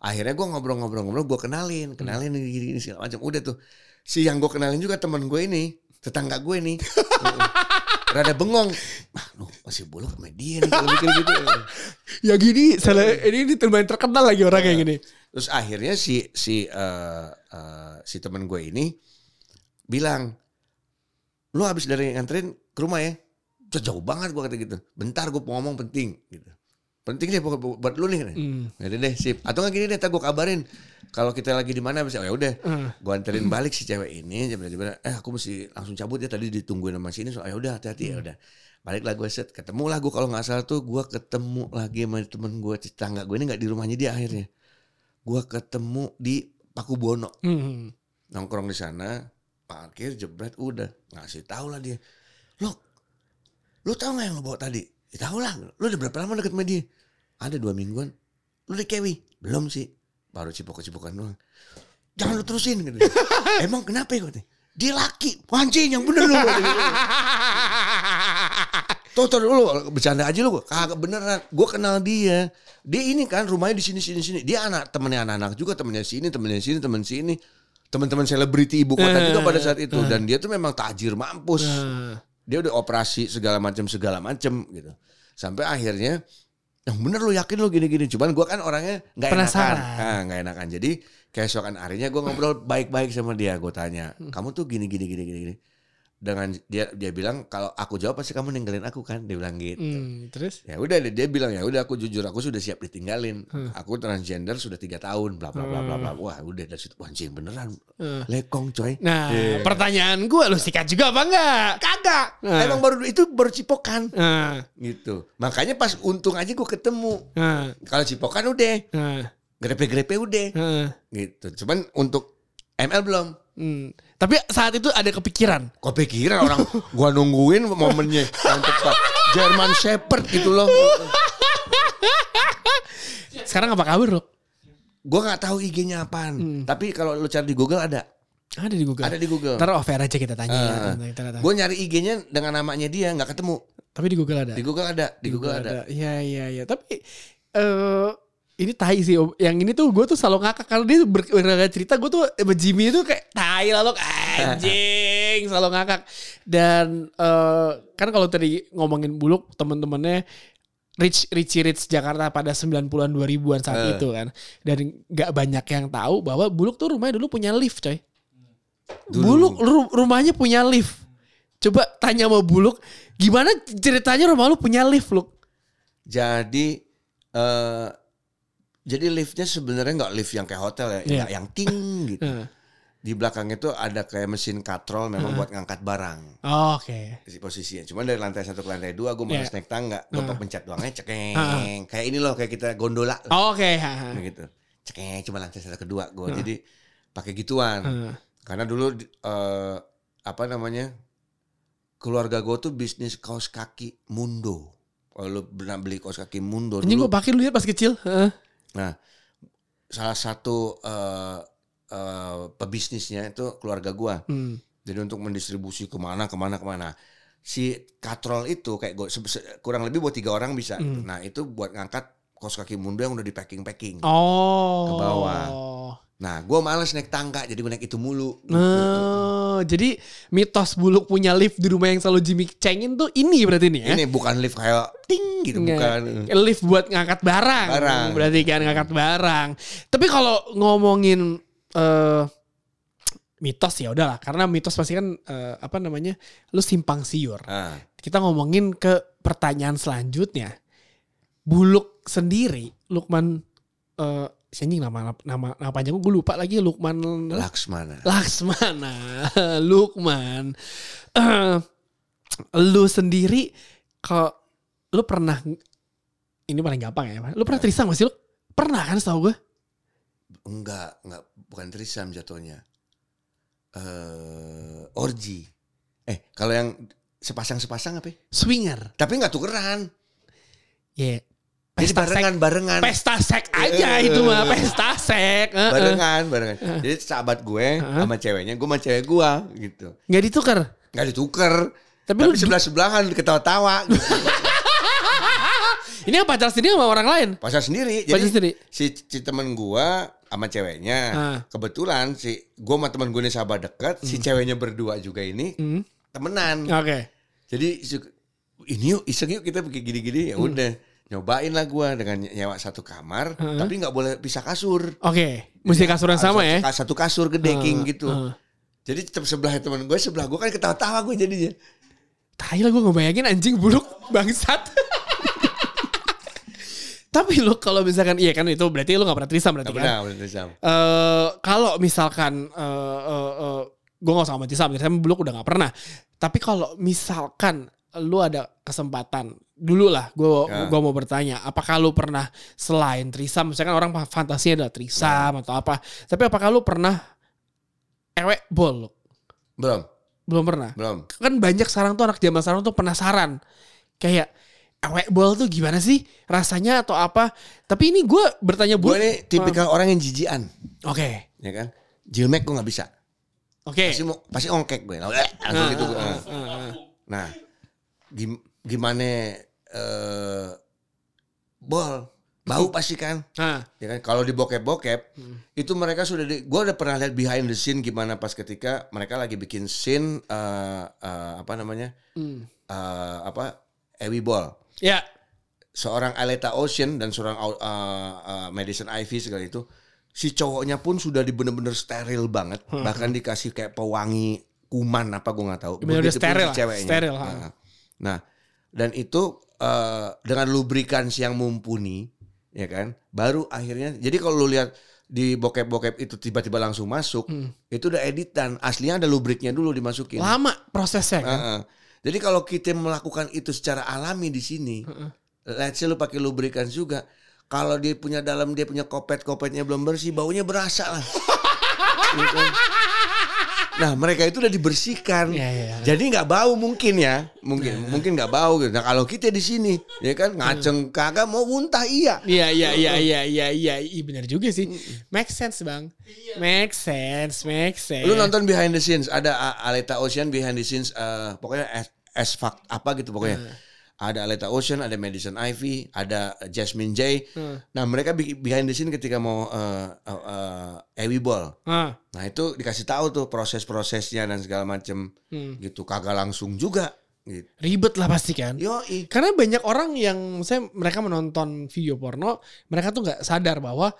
Akhirnya gue ngobrol-ngobrol-ngobrol, gue kenalin, kenalin ini gini, gini segala macam. Udah tuh, si yang gue kenalin juga teman gue ini, tetangga gue nih, rada bengong. Ah, lu masih buluk sama dia nih kalau mikir gitu. Ya gini, salah, ini, ini lumayan terkenal lagi orang kayak gini. Terus akhirnya si si eh, eh, si teman gue ini bilang, lu habis dari nganterin ke rumah ya? Jauh banget gue kata gitu. Bentar gue mau ngomong penting gitu. Penting deh pokoknya buat lu nih. Mm. Udah deh sip. Atau nggak gini deh, gue kabarin. Kalau kita lagi di mana bisa. Oh, ya udah. Eh. Gue anterin balik si cewek ini. Jam eh aku mesti langsung cabut ya. Tadi ditungguin sama sini. So, ya udah hati-hati ya udah. Balik lah gue set. Ketemu lah gue kalau nggak salah tuh gue ketemu lagi sama temen gue tetangga gue ini nggak di rumahnya dia akhirnya. Gue ketemu di Paku Bono Mm. nongkrong di sana parkir jebret udah ngasih tahu lah dia lo lo tau nggak yang lo bawa tadi ya, tahu lah lo udah berapa lama deket sama dia? Ada dua mingguan. Lo di kewi? Belum sih. Baru cipok-cipokan doang. Jangan lo terusin gitu emang kenapa ya katanya dia? Laki. Anjing yang bener lo Tuh, tuh dulu bercanda aja lu. Kagak beneran. Gue kenal dia. Dia ini kan rumahnya di sini sini sini. Dia anak temennya anak-anak juga. Temennya sini temennya sini temen sini. Teman-teman selebriti ibu kota juga pada saat itu. dan dia tuh memang tajir mampus. Nah. Dia udah operasi segala macam segala macam gitu. Sampai akhirnya yang bener lu yakin lu gini-gini. Cuman gue kan orangnya nggak enakan. Nah, nggak enakan. Jadi keesokan harinya gue ngobrol baik-baik sama dia. Gue tanya, kamu tuh gini gini gini gini. gini. Dengan dia dia bilang kalau aku jawab pasti kamu ninggalin aku kan. Dia bilang gitu. Mm. Terus? Ya udah dia bilang ya udah aku jujur aku sudah siap ditinggalin. Hmm. Aku transgender sudah tiga tahun bla bla bla bla bla. Wah udah dari situ anjing beneran Eh. lekong coy. Nah, Iya. pertanyaan gue lu sikat juga apa enggak? Kagak. Nah. Emang baru itu baru cipokan Nah, gitu. Makanya pas untung aja gue ketemu. nah, Kalau cipokan udah, nah, grepe-grepe udah nah. gitu. Cuman untuk ML belum. Hmm. Tapi saat itu ada kepikiran. Kok pikiran orang gua nungguin momennya yang tepat. German Shepherd gitu loh. Sekarang apa kabar lu? Gua nggak tahu IG-nya apaan. Tapi kalau lu cari di Google ada. Ada di Google. Ada di Google. Ntar off air aja kita tanya. ya, Ah. Kita tanya. Gue nyari IG-nya dengan namanya dia nggak ketemu. Tapi di Google ada. Di Google ada, di Google ada. Iya iya iya. Tapi eh ini tai sih. Om. Yang ini tuh gue tuh selalu ngakak kalau dia ber- ber- cerita gue tuh sama Jimmy itu kayak tai lalu anjing selalu ngakak. Dan eh kan kalau tadi ngomongin buluk teman-temannya Rich Richie Rich Jakarta pada 90-an 2000-an saat Eh. itu kan. Dan nggak banyak yang tahu bahwa Buluk tuh rumahnya dulu punya lift coy. Dulu. Buluk ru- rumahnya punya lift. Coba tanya sama Buluk, gimana ceritanya rumah lu punya lift, Luk? Jadi eh jadi liftnya sebenarnya nggak lift yang kayak hotel ya, nggak yang ting gitu. Di belakangnya tuh ada kayak mesin katrol memang buat ngangkat barang. Oh, Oke. Di posisinya. Cuman dari lantai satu ke lantai dua gue malas Iya. naik tangga. Gue Heeh. pencet doangnya cekeng. Kayak ini loh kayak kita gondola. Oh, Oke. ha, ha. gitu. Cekeng cuma lantai satu kedua gue. Jadi pakai gituan. Heeh. Karena dulu eh, apa namanya keluarga gue tuh bisnis kaos kaki Mundo. Kalau lu pernah beli kaos kaki Mundo dulu, gue pakai dulu ya pas kecil. Heeh. Nah salah satu eh, eh, pebisnisnya itu keluarga gue. Hmm. Jadi untuk mendistribusi ke mana ke mana ke mana. Si katrol itu kayak gue kurang lebih buat tiga orang bisa. Hmm. Nah itu buat ngangkat kaos kaki Mundo yang udah di packing packing. Oh. Ke bawah. Nah gue males naik tangga jadi gue naik itu mulu. Nah, jadi mitos buluk punya lift di rumah yang selalu Jimmy cengin tuh ini berarti nih ya? Ini bukan lift kayak ting gitu Nggak. bukan. Lift buat ngangkat barang. Barang. Berarti kan ngangkat barang. Tapi kalau ngomongin eh mitos ya udahlah karena mitos pasti kan eh, apa namanya? lu simpang siur. Ah, Kita ngomongin ke pertanyaan selanjutnya. Buluk sendiri, Lukman eh si anjing nama nama nama panjang gue lupa lagi Lukman Laksmana. Laksmana, Lukman, Eh, lu sendiri kok lu pernah ini paling gampang ya. Lu pernah trisam gak sih lu? Pernah kan setahu gue? Enggak, enggak bukan trisam jatuhnya. Eh orgi. Eh, kalau yang sepasang-sepasang apa? ya? Swinger. Tapi enggak tukeran. Ya. Jadi Pesta sek. barengan, barengan. Pesta sek aja Eh, itu mah, eh, pesta sek. Heeh. barengan, barengan. Jadi sahabat gue Heeh. sama ceweknya, gue sama cewek gue gitu. Nggak ditukar. Enggak ditukar. Tapi, Tapi, sebelah-sebelahan ketawa-tawa gitu. ini yang pacar sendiri sama orang lain. Pasal sendiri. Pacar Jadi sendiri. si, si temen gua sama ceweknya. Ah. Kebetulan si gua sama temen gue ini sahabat dekat, si ceweknya berdua juga ini Hmm. temenan. Oke. Jadi su- ini yuk iseng yuk kita bikin gini-gini ya Hmm. udah. Nyobain lah gua dengan nyewa satu kamar, Heeh. tapi nggak boleh pisah kasur. Oke. Mesti kasur yang sama ya. Satu, satu kasur gede king Heeh, gitu. heeh. Jadi tetap sebelah temen gue, sebelah gue kan ketawa-tawa gue jadinya. Tai lah gue ngebayangin anjing buluk bangsat. Tapi lo kalau misalkan iya kan itu berarti lo gak pernah trisam berarti Nggak kan? pernah, bener Sam. Eh kalau misalkan eh eh, eh, gue gak usah sama trisam, trisam buluk udah gak pernah. Tapi kalau misalkan lu ada kesempatan dulu lah gue Ya. gua mau bertanya apakah lu pernah selain trisam misalkan orang fantasinya adalah trisam atau apa tapi apakah lu pernah ewek bol lu? Belum, belum pernah belum. kan banyak sekarang tuh anak zaman sekarang tuh penasaran kayak ewek bol tuh gimana sih rasanya atau apa tapi ini gue bertanya Gue ini tipikal orang yang jijian, oke ya kan? Jilmek gue nggak bisa. oke Pasti mau, pasti ongkek gue. Langsung gitu. Ah, Nah, ah, ah, ah. Nah, gim- gimana eh bol bau pasti kan? Ya kan? Kalau di bokep-bokep Hmm. itu mereka sudah di, gue udah pernah lihat behind the scene gimana pas ketika mereka lagi bikin scene eh, eh, apa namanya hmm. eh, apa Ewi Ball. ya seorang Aleta Ocean dan seorang uh, uh, Madison Ivy segala itu si cowoknya pun sudah di bener-bener steril banget bahkan dikasih kayak pewangi kuman apa gue nggak tahu pun steril si ceweknya. steril, ha. nah, nah, dan itu uh, dengan lubrikans yang mumpuni ya kan baru akhirnya jadi kalau lu lihat di bokep-bokep itu tiba-tiba langsung masuk Hmm. itu udah editan aslinya ada lubriknya dulu dimasukin lama prosesnya kan Heeh. Jadi kalau kita melakukan itu secara alami di sini, let's say lu pakai lubrikans juga, kalau dia punya dalam dia punya kopet-kopetnya belum bersih, baunya berasa lah. Gitu. Nah mereka itu udah dibersihkan, Iya, iya, iya. jadi nggak bau mungkin ya, mungkin mungkin nggak bau gitu. Nah kalau kita di sini, ya kan ngaceng kagak mau muntah iya. Iya iya iya iya iya iya iya benar juga sih. Make sense bang. Make sense, make sense. Lu nonton behind the scenes ada Aleta Ocean behind the scenes eh, pokoknya as, as fuck apa gitu pokoknya. Ada Aleta Ocean, ada Madison Ivy, ada Jasmine J. Hmm. Nah, mereka behind the scene ketika mau uh, uh, uh, Ewi Ball. Ah, Nah, itu dikasih tahu tuh proses-prosesnya dan segala macem hmm. gitu. Kagak langsung juga gitu. Ribet lah pasti kan. Yoi. Karena banyak orang yang saya mereka menonton video porno, mereka tuh nggak sadar bahwa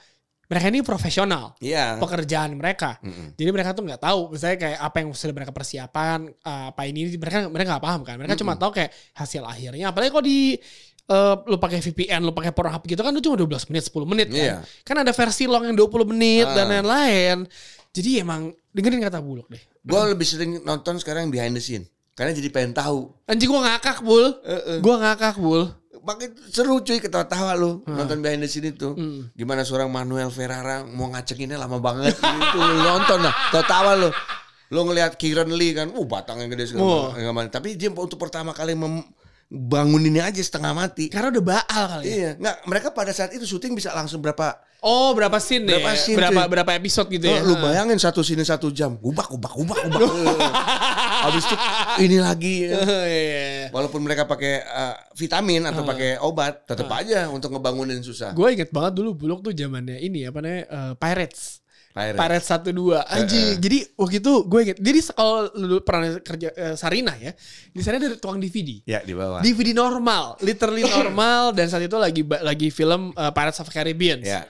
mereka ini profesional Iya. pekerjaan mereka. Mm-mm. Jadi mereka tuh nggak tahu, misalnya kayak apa yang sudah mereka persiapan, uh, apa ini mereka mereka nggak paham kan. Mereka cuma tahu kayak hasil akhirnya. Apalagi kalau di uh, lu pakai VPN, lu pakai Pornhub gitu kan lu cuma 12 menit, 10 menit kan. Iya. Kan ada versi long yang 20 menit dan Ah. lain-lain. Jadi emang dengerin kata buluk deh. Gue lebih sering nonton sekarang behind the scene. Karena jadi pengen tahu. Anjing gua ngakak, Bul. Eh, eh. Gua ngakak, Bul. Makin seru cuy ketawa-tawa lu nonton behind the scene itu. Hmm. Gimana seorang Manuel Ferrara mau ngacenginnya lama banget gitu. Lu nonton lah, tawa lu. Lu ngelihat Kieran Lee kan, uh batangnya gede Oh. segala macam. Tapi dia untuk pertama kali membanguninnya aja setengah mati. Karena udah baal kali ya. Iya, nggak mereka pada saat itu syuting bisa langsung berapa Oh, berapa scene deh? Berapa scene, berapa cuy? berapa episode gitu Oh, ya? lu Ah. bayangin satu sini satu jam, ubak ubak ubak ubak. Habis itu ini lagi. Iya. Walaupun mereka pakai uh, vitamin atau pakai obat, tetap aja untuk ngebangunin susah. Gue inget banget dulu Bulog tuh zamannya ini apa namanya eh, Pirates. Pirates. Pirates satu dua anjing. Jadi waktu itu gue inget. Jadi kalau lu pernah kerja eh, Sarina ya, di sana ada tukang DVD. Ya di bawah. DVD normal, literally normal dan saat itu lagi lagi film eh, Pirates of the Caribbean. Ya.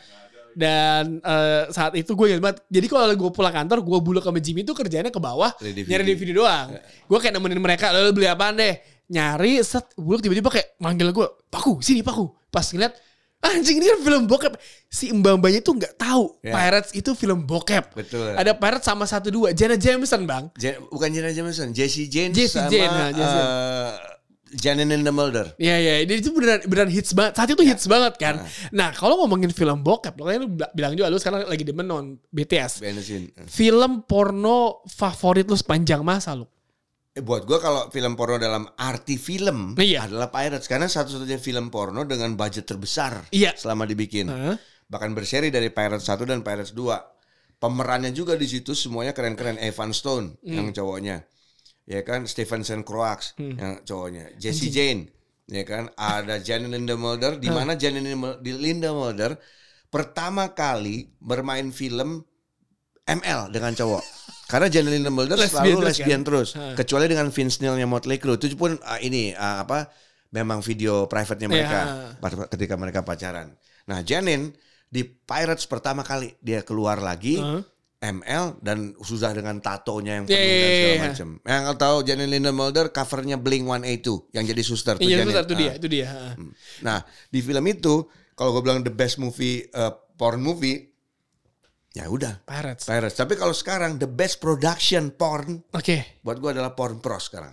Dan eh, saat itu gue inget banget. Jadi kalau gue pulang kantor, gue buluk sama Jimmy itu kerjanya ke bawah DVD. nyari DVD doang. Gue kayak nemenin mereka, lalu beli apaan deh? Nyari, set, buluk tiba-tiba kayak manggil gue, Paku, sini Paku. Pas ngeliat, anjing ini kan film bokep. Si mbak-mbaknya tuh nggak tahu Ya. Pirates itu film bokep. Betul. Ada Pirates sama satu dua, Janet Jameson bang. Je- bukan Jenna Jameson, Jesse James Jesse sama Jane, ha, Jesse. eh, Janine and the Mulder. Iya iya, dia itu beneran beneran hits banget. Saat itu hits banget kan. Nah, kalau ngomongin film bokep, lo kan bilang juga lu sekarang lagi demen non BTS. Film porno favorit lu sepanjang masa lu? Eh, buat gua kalau film porno dalam arti film Iya. adalah Pirates karena satu-satunya film porno dengan budget terbesar Iya. selama dibikin. Hah? Bahkan berseri dari Pirates 1 dan Pirates 2. Pemerannya juga di situ semuanya keren-keren. Evan Stone Hmm. yang cowoknya. Ya kan Stephenson Croix Hmm. yang cowoknya. Jesse Jane ya kan ada Janine Linda Mulder di mana Mul- di Linda Mulder pertama kali bermain film ML dengan cowok. Karena Janine Linda Mulder Lesbian selalu terus lesbian kan? terus. Ha. Kecuali dengan Vince Neil-nya Motley Crue. Itu pun ah, ini ah, apa memang video private-nya mereka Iya. pada- ketika mereka pacaran. Nah, Janine di Pirates pertama kali dia keluar lagi Hah? ML dan sudah dengan tatonya yang Iya, penuh dan iya, segala iya. macam. Yang tahu Janine Linda Mulder covernya Blink 182 yang jadi suster tuh Iya itu Janine. itu dia, Ah. itu dia. Hmm. Nah, di film itu kalau gue bilang the best movie uh, porn movie ya udah Pirates. Pirates. Tapi kalau sekarang the best production porn Oke. buat gue adalah porn pros sekarang.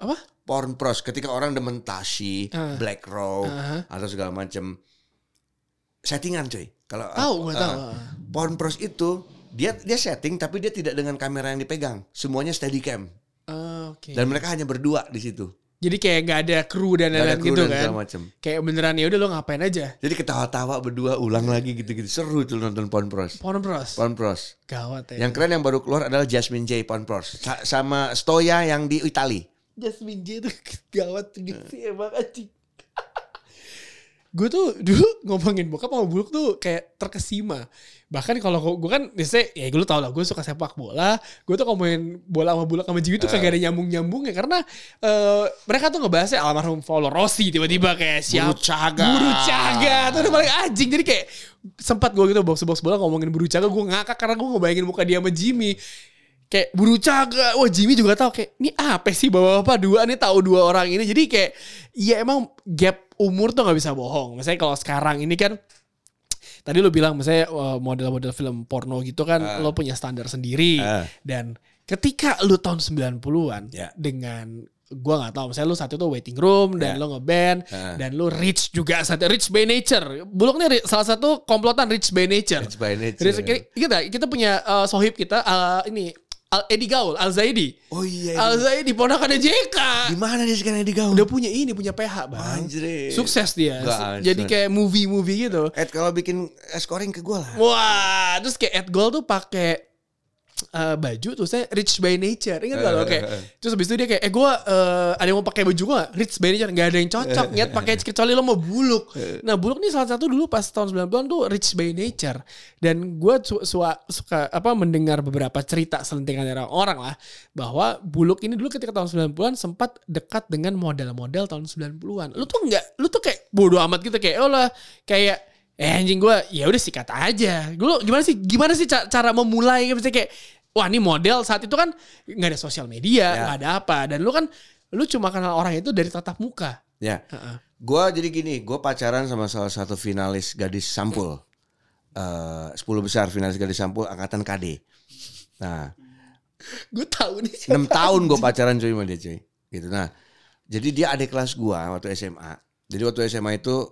Apa? Porn pros ketika orang demen Tashi, Ah. Black Row Aha. atau segala macam settingan cuy. Kalau Tahu, gua uh, tahu. porn pros itu dia dia setting tapi dia tidak dengan kamera yang dipegang. Semuanya steadicam. Ah, Oke. Dan mereka hanya berdua di situ. Jadi kayak nggak ada kru dan lain-lain gitu dan kan. macam. Kayak beneran ya udah lo ngapain aja. Jadi ketawa-tawa berdua ulang lagi gitu-gitu. Seru tuh nonton porn pros. Porn Bros. Porn pros. Gawat ya. Yang keren yang baru keluar adalah Jasmine J porn pros. Sa- sama Stoya yang di Itali. Jasmine J itu gawat gitu sih emang anjing. gue tuh dulu ngomongin bokap sama buluk tuh kayak terkesima. Bahkan kalau gue kan biasanya ya gue tau lah gue suka sepak bola. Gue tuh ngomongin bola sama buluk sama Jimmy tuh kagak ada nyambung-nyambung ya karena eh, mereka tuh ngebahasnya almarhum Paolo Rossi tiba-tiba kayak siapa Buru Caga. Buru Caga tuh udah paling anjing. Jadi kayak sempat gue gitu box box bola ngomongin Buru Caga gue ngakak karena gue ngebayangin muka dia sama Jimmy. Kayak buru caga wah Jimmy juga tahu kayak ini apa sih bapak-bapak dua? Nih tahu dua orang ini. Jadi kayak ya emang gap umur tuh nggak bisa bohong. Misalnya kalau sekarang ini kan tadi lo bilang misalnya eh, model-model film porno gitu kan Ah. lo punya standar sendiri Ah. dan ketika lu tahun 90-an Ya. dengan gua nggak tahu misalnya lu saat itu waiting room dan Ya. lo ngeband Ah. dan lu rich juga saat rich by nature buluk nih salah satu komplotan rich by nature It's by nature. Rich, kita kita punya eh, sohib kita eh, ini Al Edi Gaul Al Zaidi Oh iya. Al Zaidi ponakannya JK Di mana dia sekarang di gaul? udah punya ini punya PH bang Anjir. sukses dia Gak, jadi kayak movie-movie gitu Ed kalau bikin scoring ke gue lah. Wah, terus kayak Ed Gold tuh pakai eh, baju tuh saya rich by nature. Ingat gak lo? Eh, kayak eh, terus habis itu dia kayak eh gue ada yang mau pakai baju gue rich by nature nggak ada yang cocok. Niat pakai kecuali lo mau buluk. Nah buluk nih salah satu dulu pas tahun 90-an tuh rich by nature. Dan gue su su- suka apa mendengar beberapa cerita selentingan dari orang lah bahwa buluk ini dulu ketika tahun 90-an sempat dekat dengan model-model tahun 90-an lu tuh nggak lu tuh kayak bodoh amat gitu kayak oh lah kayak Eh anjing gue ya udah sikat aja. Lu gimana sih gimana sih ca- cara memulai misalnya kayak wah ini model saat itu kan nggak ada sosial media, Ya. nggak ada apa dan lu kan lu cuma kenal orang itu dari tatap muka. Ya. Heeh. Gue jadi gini, gue pacaran sama salah satu finalis gadis sampul. Eh 10 besar finalis gadis sampul angkatan KD. Nah, Gue tahu nih 6 tahun gue pacaran cuy sama dia cuy. Gitu. Nah, jadi dia adik kelas gue waktu SMA. Jadi waktu SMA itu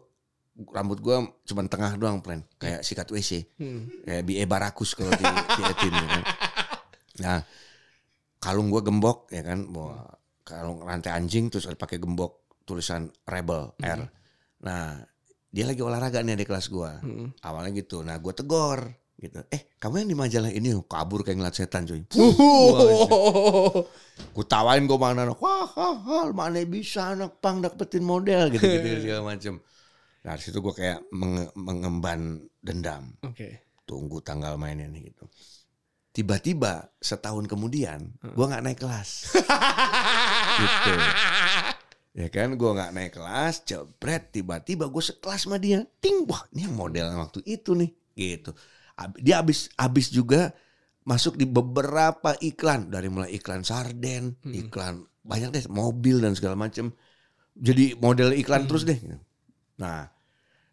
rambut gue cuma tengah doang plan. Kayak sikat WC. Hmm. Kayak BE Barakus kalau di, di Etin ya kan. Nah, kalung gue gembok ya kan. Bawa kalung rantai anjing terus ada pakai gembok tulisan Rebel R. Nah, dia lagi olahraga nih di kelas gue. Hmm. Awalnya gitu. Nah, gue tegor gitu. Eh, kamu yang di majalah ini kabur kayak ngeliat setan cuy. Gue tawain gue mana. Wah, wah, wah, mana bisa anak pang dapetin model gitu-gitu segala macem. Nah, situ gue kayak menge- mengemban dendam Oke. tunggu tanggal mainnya nih gitu. Tiba-tiba setahun kemudian gua nggak naik kelas. gitu. Ya kan gua nggak naik kelas, jebret tiba-tiba gue sekelas sama dia. Ting, wah ini yang model waktu itu nih gitu. Dia abis abis juga masuk di beberapa iklan dari mulai iklan sarden, iklan banyak deh mobil dan segala macem. Jadi model iklan terus deh. gitu. Nah,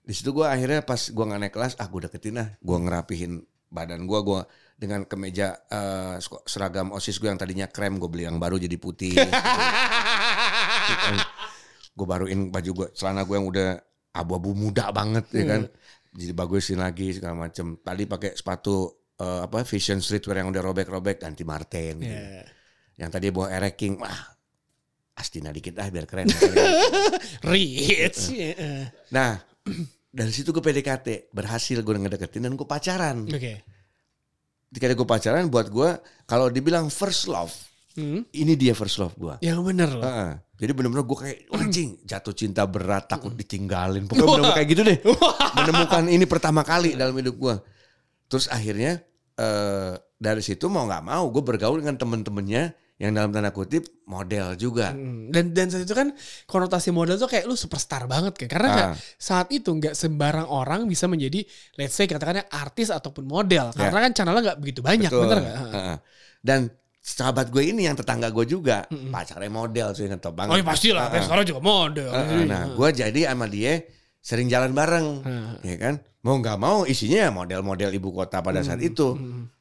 di situ gue akhirnya pas gue nggak naik kelas, ah gue deketin lah, gue ngerapihin badan gue, gue dengan kemeja sko- seragam osis gue yang tadinya krem gue beli yang baru jadi putih. gue baruin baju gue celana gue yang udah abu-abu muda banget ya kan jadi bagusin lagi segala macem tadi pakai sepatu eh, apa fashion streetwear yang udah robek-robek ganti Martin gitu. Iya. yang tadi bawa ereking wah Astina dikit ah biar keren Rich. Nah dari situ gue PDKT berhasil gue ngedeketin dan gue pacaran Oke. ketika gue pacaran buat gue kalau dibilang first love Hmm. ini dia first love gue Yang bener loh. Heeh. Jadi bener-bener gue kayak "Wah, anjing jatuh cinta berat takut ditinggalin. Pokoknya bener-bener kayak gitu deh. Menemukan ini pertama kali dalam hidup gue. Terus akhirnya eh dari situ mau nggak mau gue bergaul dengan temen-temennya yang dalam tanda kutip model juga. Hmm. Dan dan saat itu kan konotasi model tuh kayak lu superstar banget kan. Karena Ah. saat itu nggak sembarang orang bisa menjadi let's say katakannya artis ataupun model. Ya. Karena kan channelnya nggak begitu banyak, Betul. bener nggak? Heeh. Dan sahabat gue ini yang tetangga gue juga pacarnya model sih ngetop banget. Oh iya pasti lah, Heeh. sekarang juga model. Heeh, Nah, gue jadi sama dia sering jalan bareng, Heeh. ya kan? Mau nggak mau isinya ya model-model ibu kota pada saat Hmm. itu.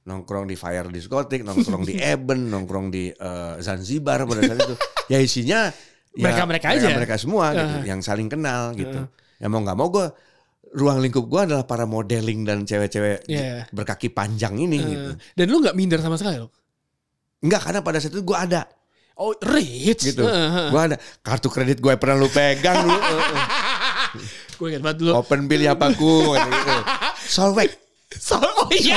Nongkrong di Fire Diskotik, nongkrong di Eben, nongkrong di eh, Zanzibar pada saat itu. Ya isinya ya Mereka-mereka aja. Mereka semua gitu, yang saling kenal gitu. Ya mau nggak mau gue ruang lingkup gue adalah para modeling dan cewek-cewek Iya. berkaki panjang ini gitu. Dan lu nggak minder sama sekali loh. Enggak karena pada saat itu gue ada Oh rich. gitu. Heeh. Gue ada kartu kredit gue pernah lu pegang dulu. Gue ingat banget dulu. Open bill ya paku gitu. Solveig. Sol, oh iya,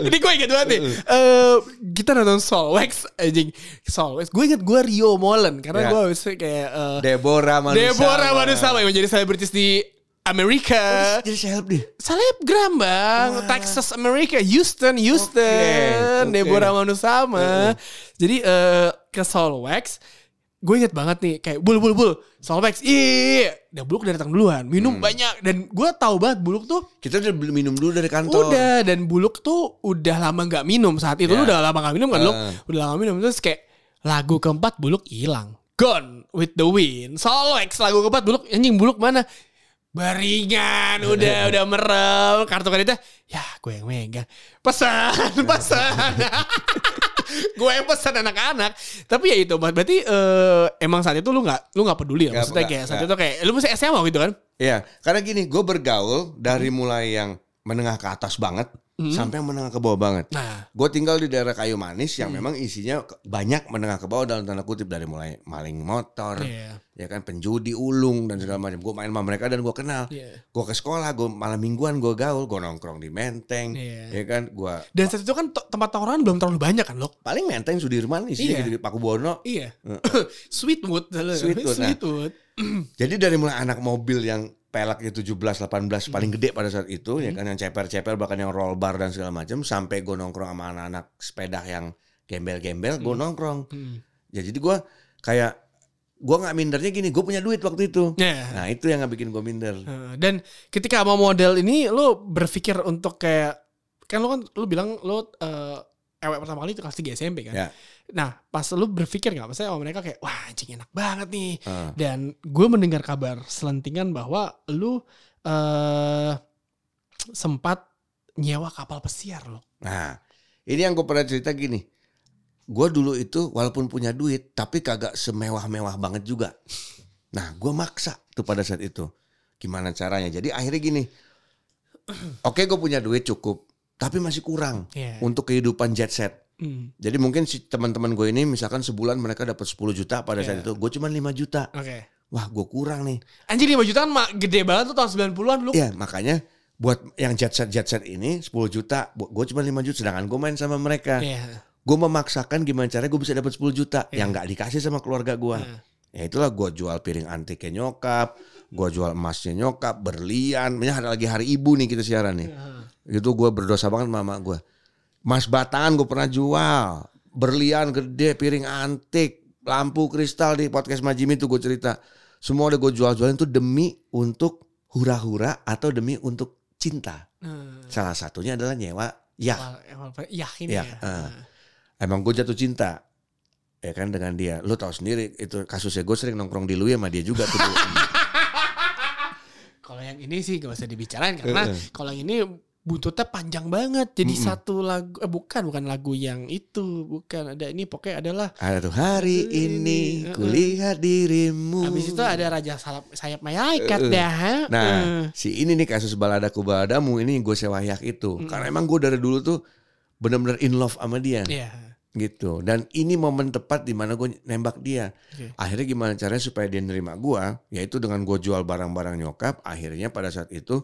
ini, gue inget banget nih. Eh, kita nonton Solwex, anjing. Solwex. Gue inget gue Rio Molen karena Ya. gue harus kayak eh, Deborah Manusama. Deborah Manusama yang menjadi selebritis di Amerika. Jadi seleb deh. Selebgram bang, Texas Amerika, Houston, Houston, oke. Deborah Manusama. Jadi eh, ke Solwex, gue inget banget nih kayak bul bul bul Solwex, iya, dan Buluk udah datang duluan, minum banyak. Dan gue tahu banget Buluk tuh Kita udah minum dulu dari kantor. Udah dan Buluk tuh udah lama nggak minum. Saat itu Ya. lu udah lama nggak minum kan lu Ah. udah lama minum terus kayak lagu keempat Buluk hilang. Gone with the wind. Solwex lagu keempat Buluk anjing Buluk mana? Beringan udah udah merem. Kartu kreditnya ya gue yang megang. Pesan pesan gue yang pesan anak-anak. Tapi ya itu berarti eh, emang saat itu lu nggak lu nggak peduli ya? Maksudnya nggak, kayak saat nggak. itu kayak lu masih SMA gitu kan? Iya, karena gini, gue bergaul dari mulai yang menengah ke atas banget sampai yang menengah ke bawah banget. nah Gue tinggal di daerah kayu manis yang memang isinya banyak menengah ke bawah dalam tanda kutip dari mulai maling motor, Iya. ya kan penjudi ulung dan segala macam. Gue main sama mereka dan gue kenal. Iya. Gue ke sekolah, gue malam mingguan gue gaul, gue nongkrong di Menteng, Iya. ya kan. Gue dan saat itu kan tempat tawuran belum terlalu banyak kan lo paling Menteng Sudirman isinya Iya. gitu di Paku Bono. Iya. Sweetwood. Sweetwood, nah. Sweetwood. Jadi dari mulai anak mobil yang pelaknya 17 18 paling gede pada saat itu ya kan yang ceper-ceper bahkan yang roll bar dan segala macam sampai gue nongkrong sama anak-anak sepeda yang gembel-gembel gue nongkrong. Hmm. Ya jadi gue kayak gue nggak mindernya gini, gue punya duit waktu itu. Ya. Nah itu yang nggak bikin gue minder. Dan ketika sama model ini lo berpikir untuk kayak kan lo kan lo bilang lo eh ewek pertama kali itu kelas 3 SMP kan. Ya. Nah, pas lo berpikir nggak maksudnya sama mereka kayak wah anjing enak banget nih. Ah. Dan gue mendengar kabar selentingan bahwa lo eh sempat nyewa kapal pesiar lo. Nah ini yang gue pernah cerita gini. Gue dulu itu walaupun punya duit tapi kagak semewah-mewah banget juga. Nah gue maksa tuh pada saat itu. Gimana caranya? Jadi akhirnya gini. Oke gue punya duit cukup. Tapi masih kurang Iya. untuk kehidupan jet set. Hmm. Jadi mungkin si teman-teman gue ini misalkan sebulan mereka dapat 10 juta pada saat Iya. itu. Gue cuma 5 juta. Oke. Wah gue kurang nih. Anjir 5 juta kan gede banget tuh tahun 90-an lu. Iya makanya buat yang jet set jet set ini 10 juta. Gue cuma 5 juta. Sedangkan gue main sama mereka. Iya. gue memaksakan gimana caranya gue bisa dapat 10 juta Iya. yang nggak dikasih sama keluarga gue. Iya. Ya itulah gue jual piring antiknya nyokap, gue jual emasnya nyokap, berlian. Ini ada lagi hari ibu nih kita siaran nih. Itu gue berdosa banget sama mama gue. Mas batangan gue pernah jual, berlian gede, piring antik, lampu kristal di podcast Majimi itu gue cerita. Semua udah gue jual-jualin itu demi untuk hura-hura atau demi untuk cinta. Nah, Salah satunya adalah nyewa ya. Wah, emang yakin Iya, ya. ah. emang gue jatuh cinta ya kan dengan dia lu tahu sendiri itu kasusnya gue sering nongkrong di Lui sama dia juga tuh. Kalau yang ini sih gak usah dibicarain karena Heeh. kalau yang ini buntutnya panjang banget. Jadi Mm-mm. satu lagu eh, bukan bukan lagu yang itu, bukan ada ini pokoknya adalah Ada tuh hari ini Eh, eh. kulihat dirimu. habis itu ada raja sayap sayap malaikat eh. dah. Nah, Eh. si ini nih kasus baladaku baladamu ini gue sewayak itu. Mm. Karena emang gue dari dulu tuh bener-bener in love sama dia Iya. Gitu. Dan ini momen tepat di mana gue nembak dia. Oke. Akhirnya gimana caranya supaya dia nerima gue? Yaitu dengan gue jual barang-barang nyokap. Akhirnya pada saat itu,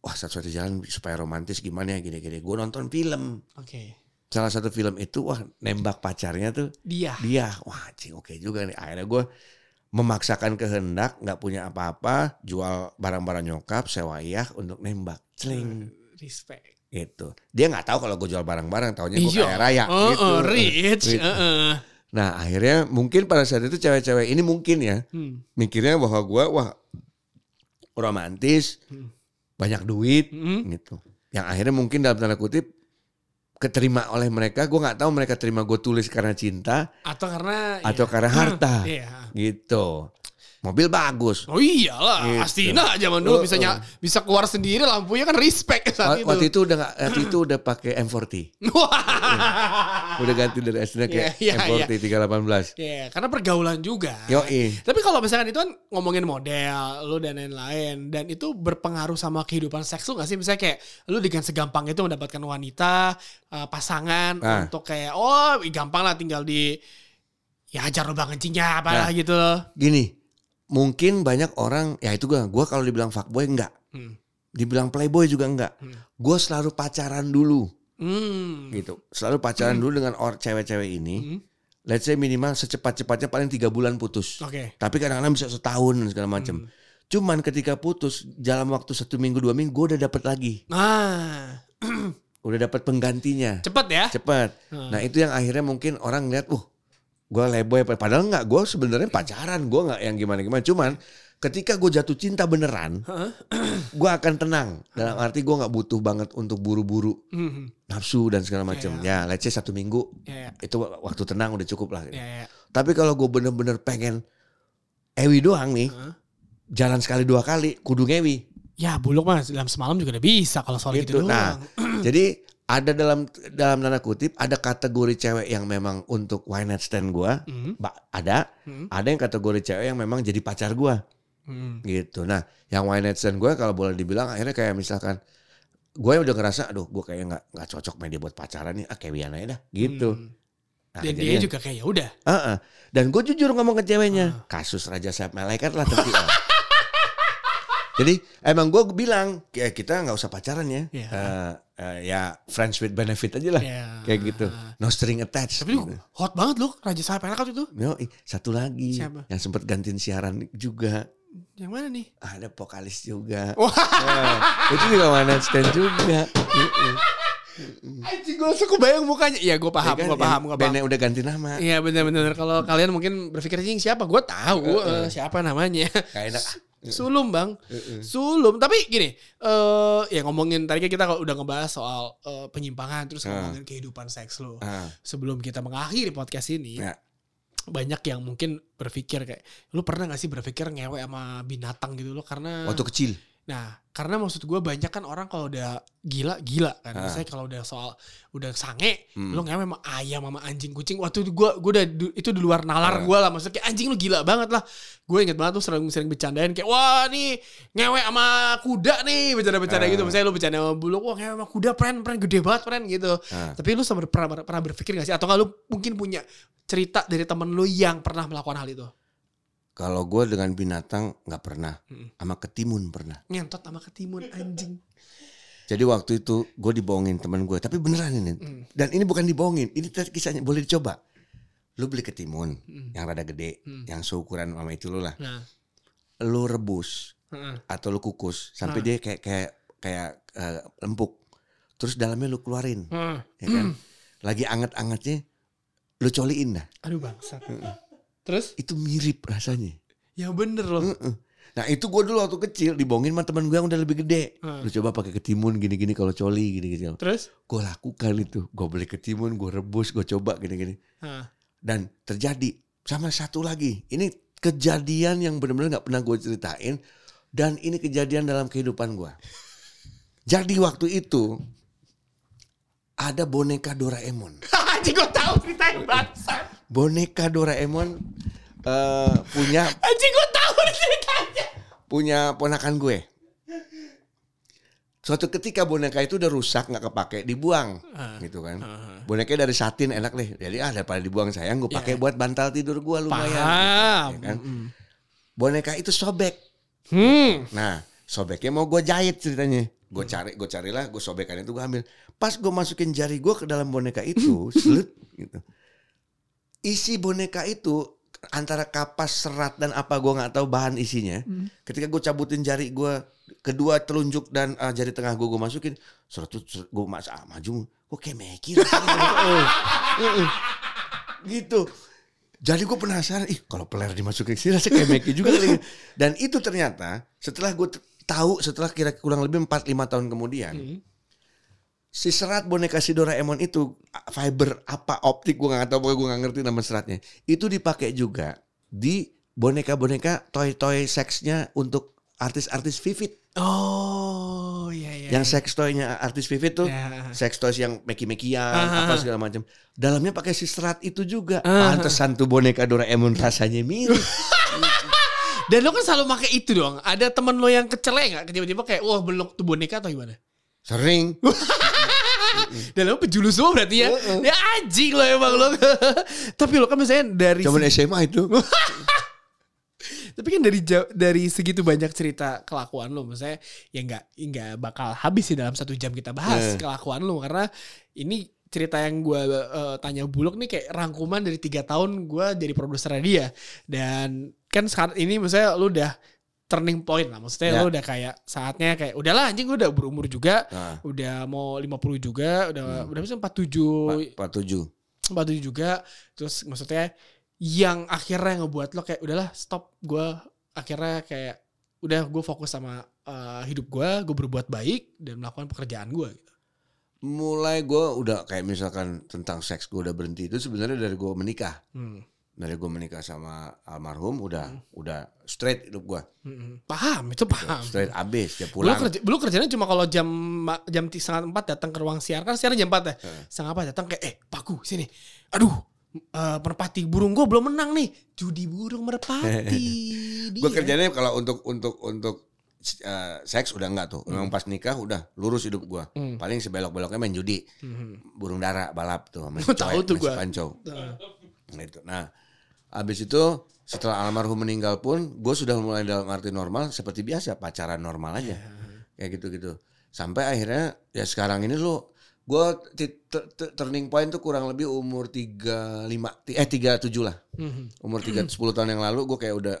wah satu-satu jalan supaya romantis gimana ya gini-gini. Gue nonton film. Oke. Salah satu film itu wah nembak pacarnya tuh Dia. dia. Wah cing oke juga nih. Akhirnya gue memaksakan kehendak, nggak punya apa-apa, jual barang-barang nyokap, sewa iyah untuk nembak. Celing Respect. Gitu. Dia nggak tahu kalau gue jual barang-barang, taunya gue Iya. kaya raya Oh, gitu. oh, rich. Rich. Heeh. Nah akhirnya mungkin pada saat itu cewek-cewek ini mungkin ya Hmm. mikirnya bahwa gue wah romantis, Hmm. banyak duit Hmm. gitu. Yang akhirnya mungkin dalam tanda kutip keterima oleh mereka. Gue nggak tahu mereka terima gue tulis karena cinta Atau karena atau iya. karena harta Iya. gitu. Mobil bagus. Oh iyalah, Gitu. Astina zaman dulu Uh, bisa uh. ny- bisa keluar sendiri lampunya kan respect saat Wa- Waktu itu. itu udah waktu itu udah pakai M40. Wah. Udah ganti dari Astina ke Iya, iya, M40 318. Ya, karena pergaulan juga. Yoi. Tapi kalau misalkan itu kan ngomongin model, lu dan lain-lain, dan itu berpengaruh sama kehidupan seks lu gak sih? Misalnya kayak lu dengan segampang itu mendapatkan wanita, eh, pasangan Nah. untuk kayak oh gampang lah tinggal di ya ajar lubang kencingnya apalah Nah. gitu loh. Gini, mungkin banyak orang ya itu gue, gue kalau dibilang fuckboy enggak, Hmm. dibilang playboy juga enggak. Hmm. Gue selalu pacaran dulu Hmm. gitu, selalu pacaran dulu dengan or cewek-cewek ini. Hmm. Let's say minimal secepat-cepatnya paling tiga bulan putus. Oke. Tapi kadang-kadang bisa setahun dan segala macam. Hmm. Cuman ketika putus dalam waktu satu minggu dua minggu gue udah dapat lagi, Nah, udah dapat penggantinya. cepet ya. Cepet. Hmm. Nah itu yang akhirnya mungkin orang lihat, uh, gue leboy? Padahal nggak, gue sebenarnya pacaran, gue nggak yang gimana-gimana. Cuman ketika gue jatuh cinta beneran, Heeh. gue akan tenang. Dalam arti gue nggak butuh banget untuk buru-buru Hmm. nafsu dan segala macam. Ya, Ya, let's say satu minggu Ya, ya, itu waktu tenang udah cukup lah. ya, ya. Tapi kalau gue bener-bener pengen ewi doang nih, jalan sekali dua kali, kudu ngewi. Ya buluk mas dalam semalam juga udah bisa kalau soal gitu, Gitu. doang. Nah, jadi ada dalam dalam tanda kutip ada kategori cewek yang memang untuk one night stand gue, Hmm. ada. Hmm. Ada yang kategori cewek yang memang jadi pacar gue Hmm. gitu. Nah, yang one night stand gue kalau boleh dibilang akhirnya kayak misalkan gue udah ngerasa, aduh gue kayak nggak nggak cocok main dia buat pacaran nih, ah kewian aja dah gitu. Hmm. Nah, Dan jadinya- dia juga kayak ya udah. Heeh. Dan gue jujur ngomong ke ceweknya, Ah. kasus Raja Sayap Malaikat lah tapi. oh. Jadi emang gue bilang, ya kita nggak usah pacaran ya, Iya. Eh, eh, ya friends with benefit aja lah, Ya. kayak gitu, no string attached. Tapi gitu. hot banget lu Raja Sayap Enak itu. Yo, satu lagi Siapa? yang sempat gantiin siaran juga, Yang mana nih? ada vokalis juga. Wah. Nah, itu juga night stand juga. Anjing gue suka bayang mukanya. Iya gue paham, Ya kan, gue paham, gue paham. udah ganti nama. Iya benar-benar kalau kalian mungkin berpikir anjing siapa? Gue tahu eh, siapa namanya. Kayak enak. Sulum bang. Sulum. Tapi gini, eh ya ngomongin tadi kan kita udah ngebahas soal eh, penyimpangan, terus Ah. ngomongin kehidupan seks lo. Ah, Sebelum kita mengakhiri podcast ini, Ya. banyak yang mungkin berpikir kayak, lu pernah gak sih berpikir ngewe sama binatang gitu lo? Karena, waktu kecil. Nah karena maksud gue banyak kan orang kalau udah gila gila kan. Ah. Misalnya kalau udah soal udah sange, Hmm. lu ngewe sama ayam sama anjing kucing. Waktu itu gue gue udah du- itu di luar nalar Ah. gue lah. Maksudnya kayak anjing lu gila banget lah. Gue inget banget tuh sering sering bercandain kayak wah nih ngewe sama kuda nih bercanda-bercanda Ah. gitu. Misalnya lu bercanda sama buluk, wah ngewe sama kuda pren pren gede banget pren gitu. Ah. Tapi lu sama pernah, pernah berpikir gak sih? Atau nggak lu mungkin punya cerita dari temen lu yang pernah melakukan hal itu? Kalau gue dengan binatang nggak pernah, Mm. sama ketimun pernah. Ngentot sama ketimun anjing. Jadi waktu itu gue dibohongin teman gue, tapi beneran ini. Hmm. Dan ini bukan dibohongin, ini kisahnya boleh dicoba. Lu beli ketimun Hmm. yang rada gede, Hmm. yang seukuran sama itu lu lah. Nah, Lu rebus heeh. atau lu kukus sampai Ah. dia kayak kayak kayak eh, empuk. Terus dalamnya lu keluarin, Heeh. ya kan? Lagi anget-angetnya lu coliin dah. Aduh bangsat. Terus? Itu mirip rasanya. Ya bener loh. Heeh. Nah itu gue dulu waktu kecil dibohongin sama teman gue yang udah lebih gede. Hmm. Lu coba pakai ketimun gini-gini kalau coli gini-gini. Terus? Gue lakukan itu. Gue beli ketimun, gue rebus, gue coba gini-gini. Hah. Dan terjadi. Sama satu lagi. Ini kejadian yang benar-benar gak pernah gue ceritain. Dan ini kejadian dalam kehidupan gue. Jadi waktu itu ada boneka Doraemon. Anjing gue tahu ceritanya bangsat. Boneka Doraemon eh, punya Anjing gue tahu ceritanya. punya ponakan gue. Suatu ketika boneka itu udah rusak nggak kepake dibuang Ah. gitu kan. Bonekanya dari satin enak deh. Jadi ah daripada dibuang sayang gue pakai buat bantal tidur gue lumayan. Paham. Ya kan? Boneka itu sobek. Hmm. Nah sobeknya mau gue jahit ceritanya. Gue cari, gue carilah, gue sobekan itu gue ambil. Pas gue masukin jari gue ke dalam boneka itu, selut gitu. Isi boneka itu antara kapas serat dan apa gue nggak tahu bahan isinya. Ketika gue cabutin jari gue kedua telunjuk dan uh, jari tengah gue gue masukin, serat tuh gue mas ah, maju, gue kayak meki gitu. Jadi gue penasaran, ih kalau peler dimasukin sini rasanya kayak Meki juga kali. ya. Dan itu ternyata setelah gue tahu setelah kira kurang lebih 4-5 tahun kemudian. Si serat boneka si Doraemon itu fiber apa optik gue gak tahu pokoknya gue gak ngerti nama seratnya. Itu dipakai juga di boneka-boneka toy-toy seksnya untuk artis-artis Vivid. Oh iya iya. Yang sex toy-nya artis Vivid tuh Ya. sex toys yang meki-mekian Ah. apa segala macam. Dalamnya pakai si serat itu juga. Ah. Pantesan tuh boneka Doraemon rasanya mirip. Dan lo kan selalu pakai itu dong. Ada temen lo yang kecele nggak? Tiba-tiba kayak, wah belok tuh boneka atau gimana? Sering. Dan lo pejulu semua berarti ya? Ya anjing lo emang lo. Tapi lo kan misalnya dari Zaman SMA itu. Tapi kan dari dari segitu banyak cerita kelakuan lu, maksudnya ya nggak nggak bakal habis sih dalam satu jam kita bahas Eh. kelakuan lu karena ini cerita yang gue tanya Bulog nih kayak rangkuman dari tiga tahun gue jadi produsernya dia dan kan sekarang ini maksudnya lu udah turning point lah maksudnya Ya. lu udah kayak saatnya kayak udahlah anjing gue udah berumur juga Nah, udah mau 50 juga udah Hmm. udah bisa 47 Pak tujuh. batu juga terus maksudnya yang akhirnya ngebuat lo kayak udahlah stop gue akhirnya kayak udah gue fokus sama uh, hidup gue gue berbuat baik dan melakukan pekerjaan gue gitu. Mulai gue udah kayak misalkan tentang seks gue udah berhenti itu sebenarnya dari gue menikah. Hmm. Dari gue menikah sama almarhum udah udah straight hidup gue. Hmm. paham itu paham Straight abis dia Lu pulang. kerja, lu kerjanya cuma kalau jam jam setengah empat datang ke ruang siar kan siaran jam empat ya Heeh. setengah empat datang kayak eh paku sini aduh eh, merpati burung gue belum menang nih judi burung merpati Gue kerjanya kalau untuk untuk untuk uh, seks udah enggak tuh. Memang pas nikah udah lurus hidup gue. Hmm. Paling sebelok-beloknya main judi. Mhm. Burung dara balap tuh. sama si Tahu tuh gua. Panco. Heeh. Nah, itu. Nah, habis itu setelah almarhum meninggal pun gue sudah mulai dalam arti normal seperti biasa pacaran normal aja. Kayak gitu-gitu. Sampai akhirnya ya sekarang ini lo gue turning point tuh kurang lebih umur 35 ti- eh 37 lah. Mhm. umur 3 10 tahun yang lalu gue kayak udah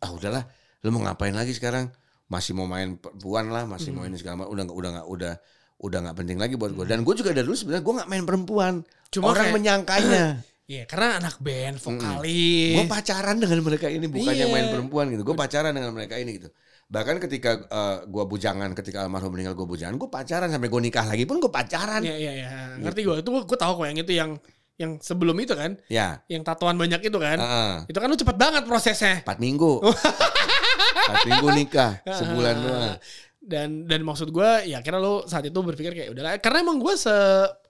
ah udahlah lu mau ngapain lagi sekarang? Masih mau main perempuan lah masih mau ini segala macam udah nggak udah nggak udah udah nggak penting lagi buat gue dan gue juga dari dulu sebenarnya gue nggak main perempuan. Cuma orang kayak- menyangkanya Iya, karena anak band, vokalis. gue pacaran dengan mereka ini bukannya Iya. main perempuan gitu gue pacaran dengan mereka ini gitu bahkan ketika eh, gue bujangan ketika almarhum meninggal gue bujangan gue pacaran sampai gue nikah lagi pun gue pacaran Iya, iya, iya. Ngerti gue. Itu gue tahu kok yang itu yang yang sebelum itu kan, ya yang tatuan banyak itu kan. heeh. Itu kan lu cepet banget prosesnya. empat minggu empat minggu nikah sebulan doang Dan dan maksud gue ya kira lu saat itu berpikir kayak udahlah karena emang gue se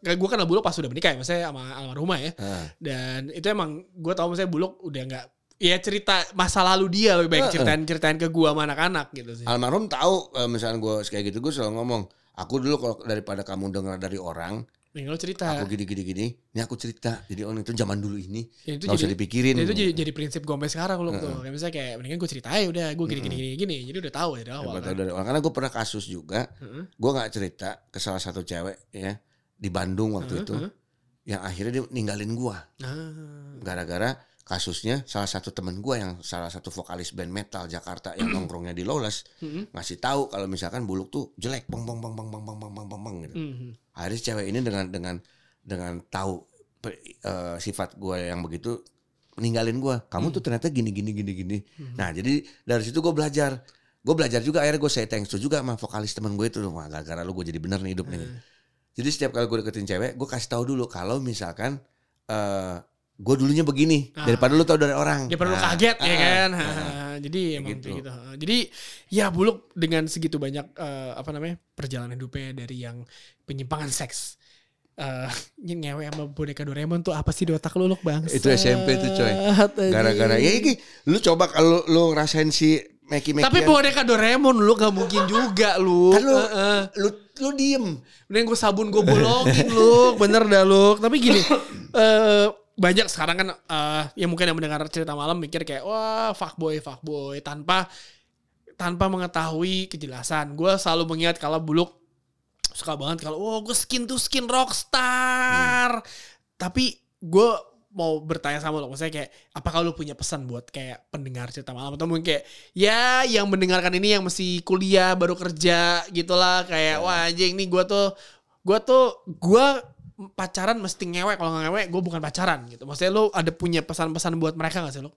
kayak gue kenal Bulog pas udah menikah ya maksudnya sama almarhumah ya. Heeh. Dan itu emang gue tahu maksudnya Bulog udah nggak ya cerita masa lalu dia lebih baik Heeh. ceritain ceritain ke gue sama anak-anak gitu sih. almarhum tahu eh, misalnya gue kayak gitu gue selalu ngomong aku dulu kalau daripada kamu dengar dari orang Nih lu cerita. aku gini gini gini ini aku cerita jadi orang itu zaman dulu ini Ya, itu usah jadi- dipikirin Dan itu jadi, jadi prinsip gue sampai sekarang loh tuh. Kayak misalnya kayak mendingan gue cerita aja udah gue gini gini gini gini. Jadi udah tahu dari awal. Siapa kan. dari orang karena gue pernah kasus juga Heeh. gue nggak cerita ke salah satu cewek ya di Bandung waktu Heeh, itu heeh. yang akhirnya dia ninggalin gue Ah. gara-gara kasusnya salah satu temen gue yang salah satu vokalis band metal Jakarta yang nongkrongnya di Lawless Mhm. ngasih tahu kalau misalkan buluk tuh jelek bang bang bang bang bang bang bang bang bang bang gitu akhirnya si cewek ini dengan dengan dengan tahu eh, sifat gue yang begitu ninggalin gue kamu tuh ternyata gini gini gini gini. Nah jadi dari situ gue belajar. Gue belajar juga akhirnya gue say thanks to juga sama vokalis temen gue itu. Wah gara-gara lu gue jadi bener nih hidup nih. Jadi setiap kali gue deketin cewek gue kasih tahu dulu kalau misalkan eh gue dulunya begini Ah. daripada lu tau dari orang. Ya perlu Nah, kaget ya ah, kan. ah, Jadi emang gitu. gitu. Jadi ya Buluk dengan segitu banyak eh, apa namanya perjalanan hidupnya dari yang penyimpangan seks. Eh nyewe sama boneka Doraemon tuh apa sih di otak lu Luk bang? Itu SMP tuh, coy. Gara-gara ya ini lu coba kalau lu ngerasain si Meki Meki Tapi boneka Doraemon lu gak mungkin juga lu. Kan lu- Heeh. lu lu diem. Mending gue sabun gue bolongin lu. Bener dah lu. Tapi gini. eh banyak sekarang kan eh yang mungkin yang mendengar cerita malam mikir kayak wah fuckboy fuckboy tanpa tanpa mengetahui kejelasan. Gue selalu mengingat kalau buluk suka banget kalau wah gue skin to skin rockstar. Tapi gue mau bertanya sama lo, maksudnya kayak apakah lo punya pesan buat kayak pendengar cerita malam atau mungkin kayak ya yang mendengarkan ini yang masih kuliah baru kerja gitulah kayak wah anjing nih gue tuh gue tuh gue pacaran mesti ngewek kalau nggak ngewek gue bukan pacaran gitu maksudnya lo ada punya pesan-pesan buat mereka gak sih lo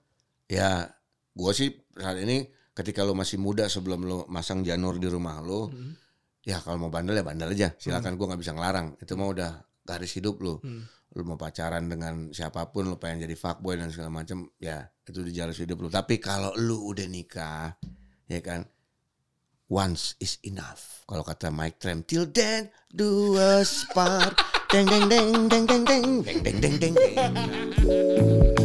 Ya, gue sih saat ini ketika lu masih muda sebelum lu masang janur di rumah lu, Hmm. ya kalau mau bandel ya bandel aja. Silakan gue nggak bisa ngelarang. Itu mah udah garis hidup lu. Hmm. Lu mau pacaran dengan siapa pun, lu pengen jadi fuckboy dan segala macam, ya itu di garis hidup lu. Tapi kalau lu udah nikah, ya kan, once is enough. Kalau kata Mike Tram, till then do us part. đinh đinh đinh đinh đinh đinh đinh đinh đinh đinh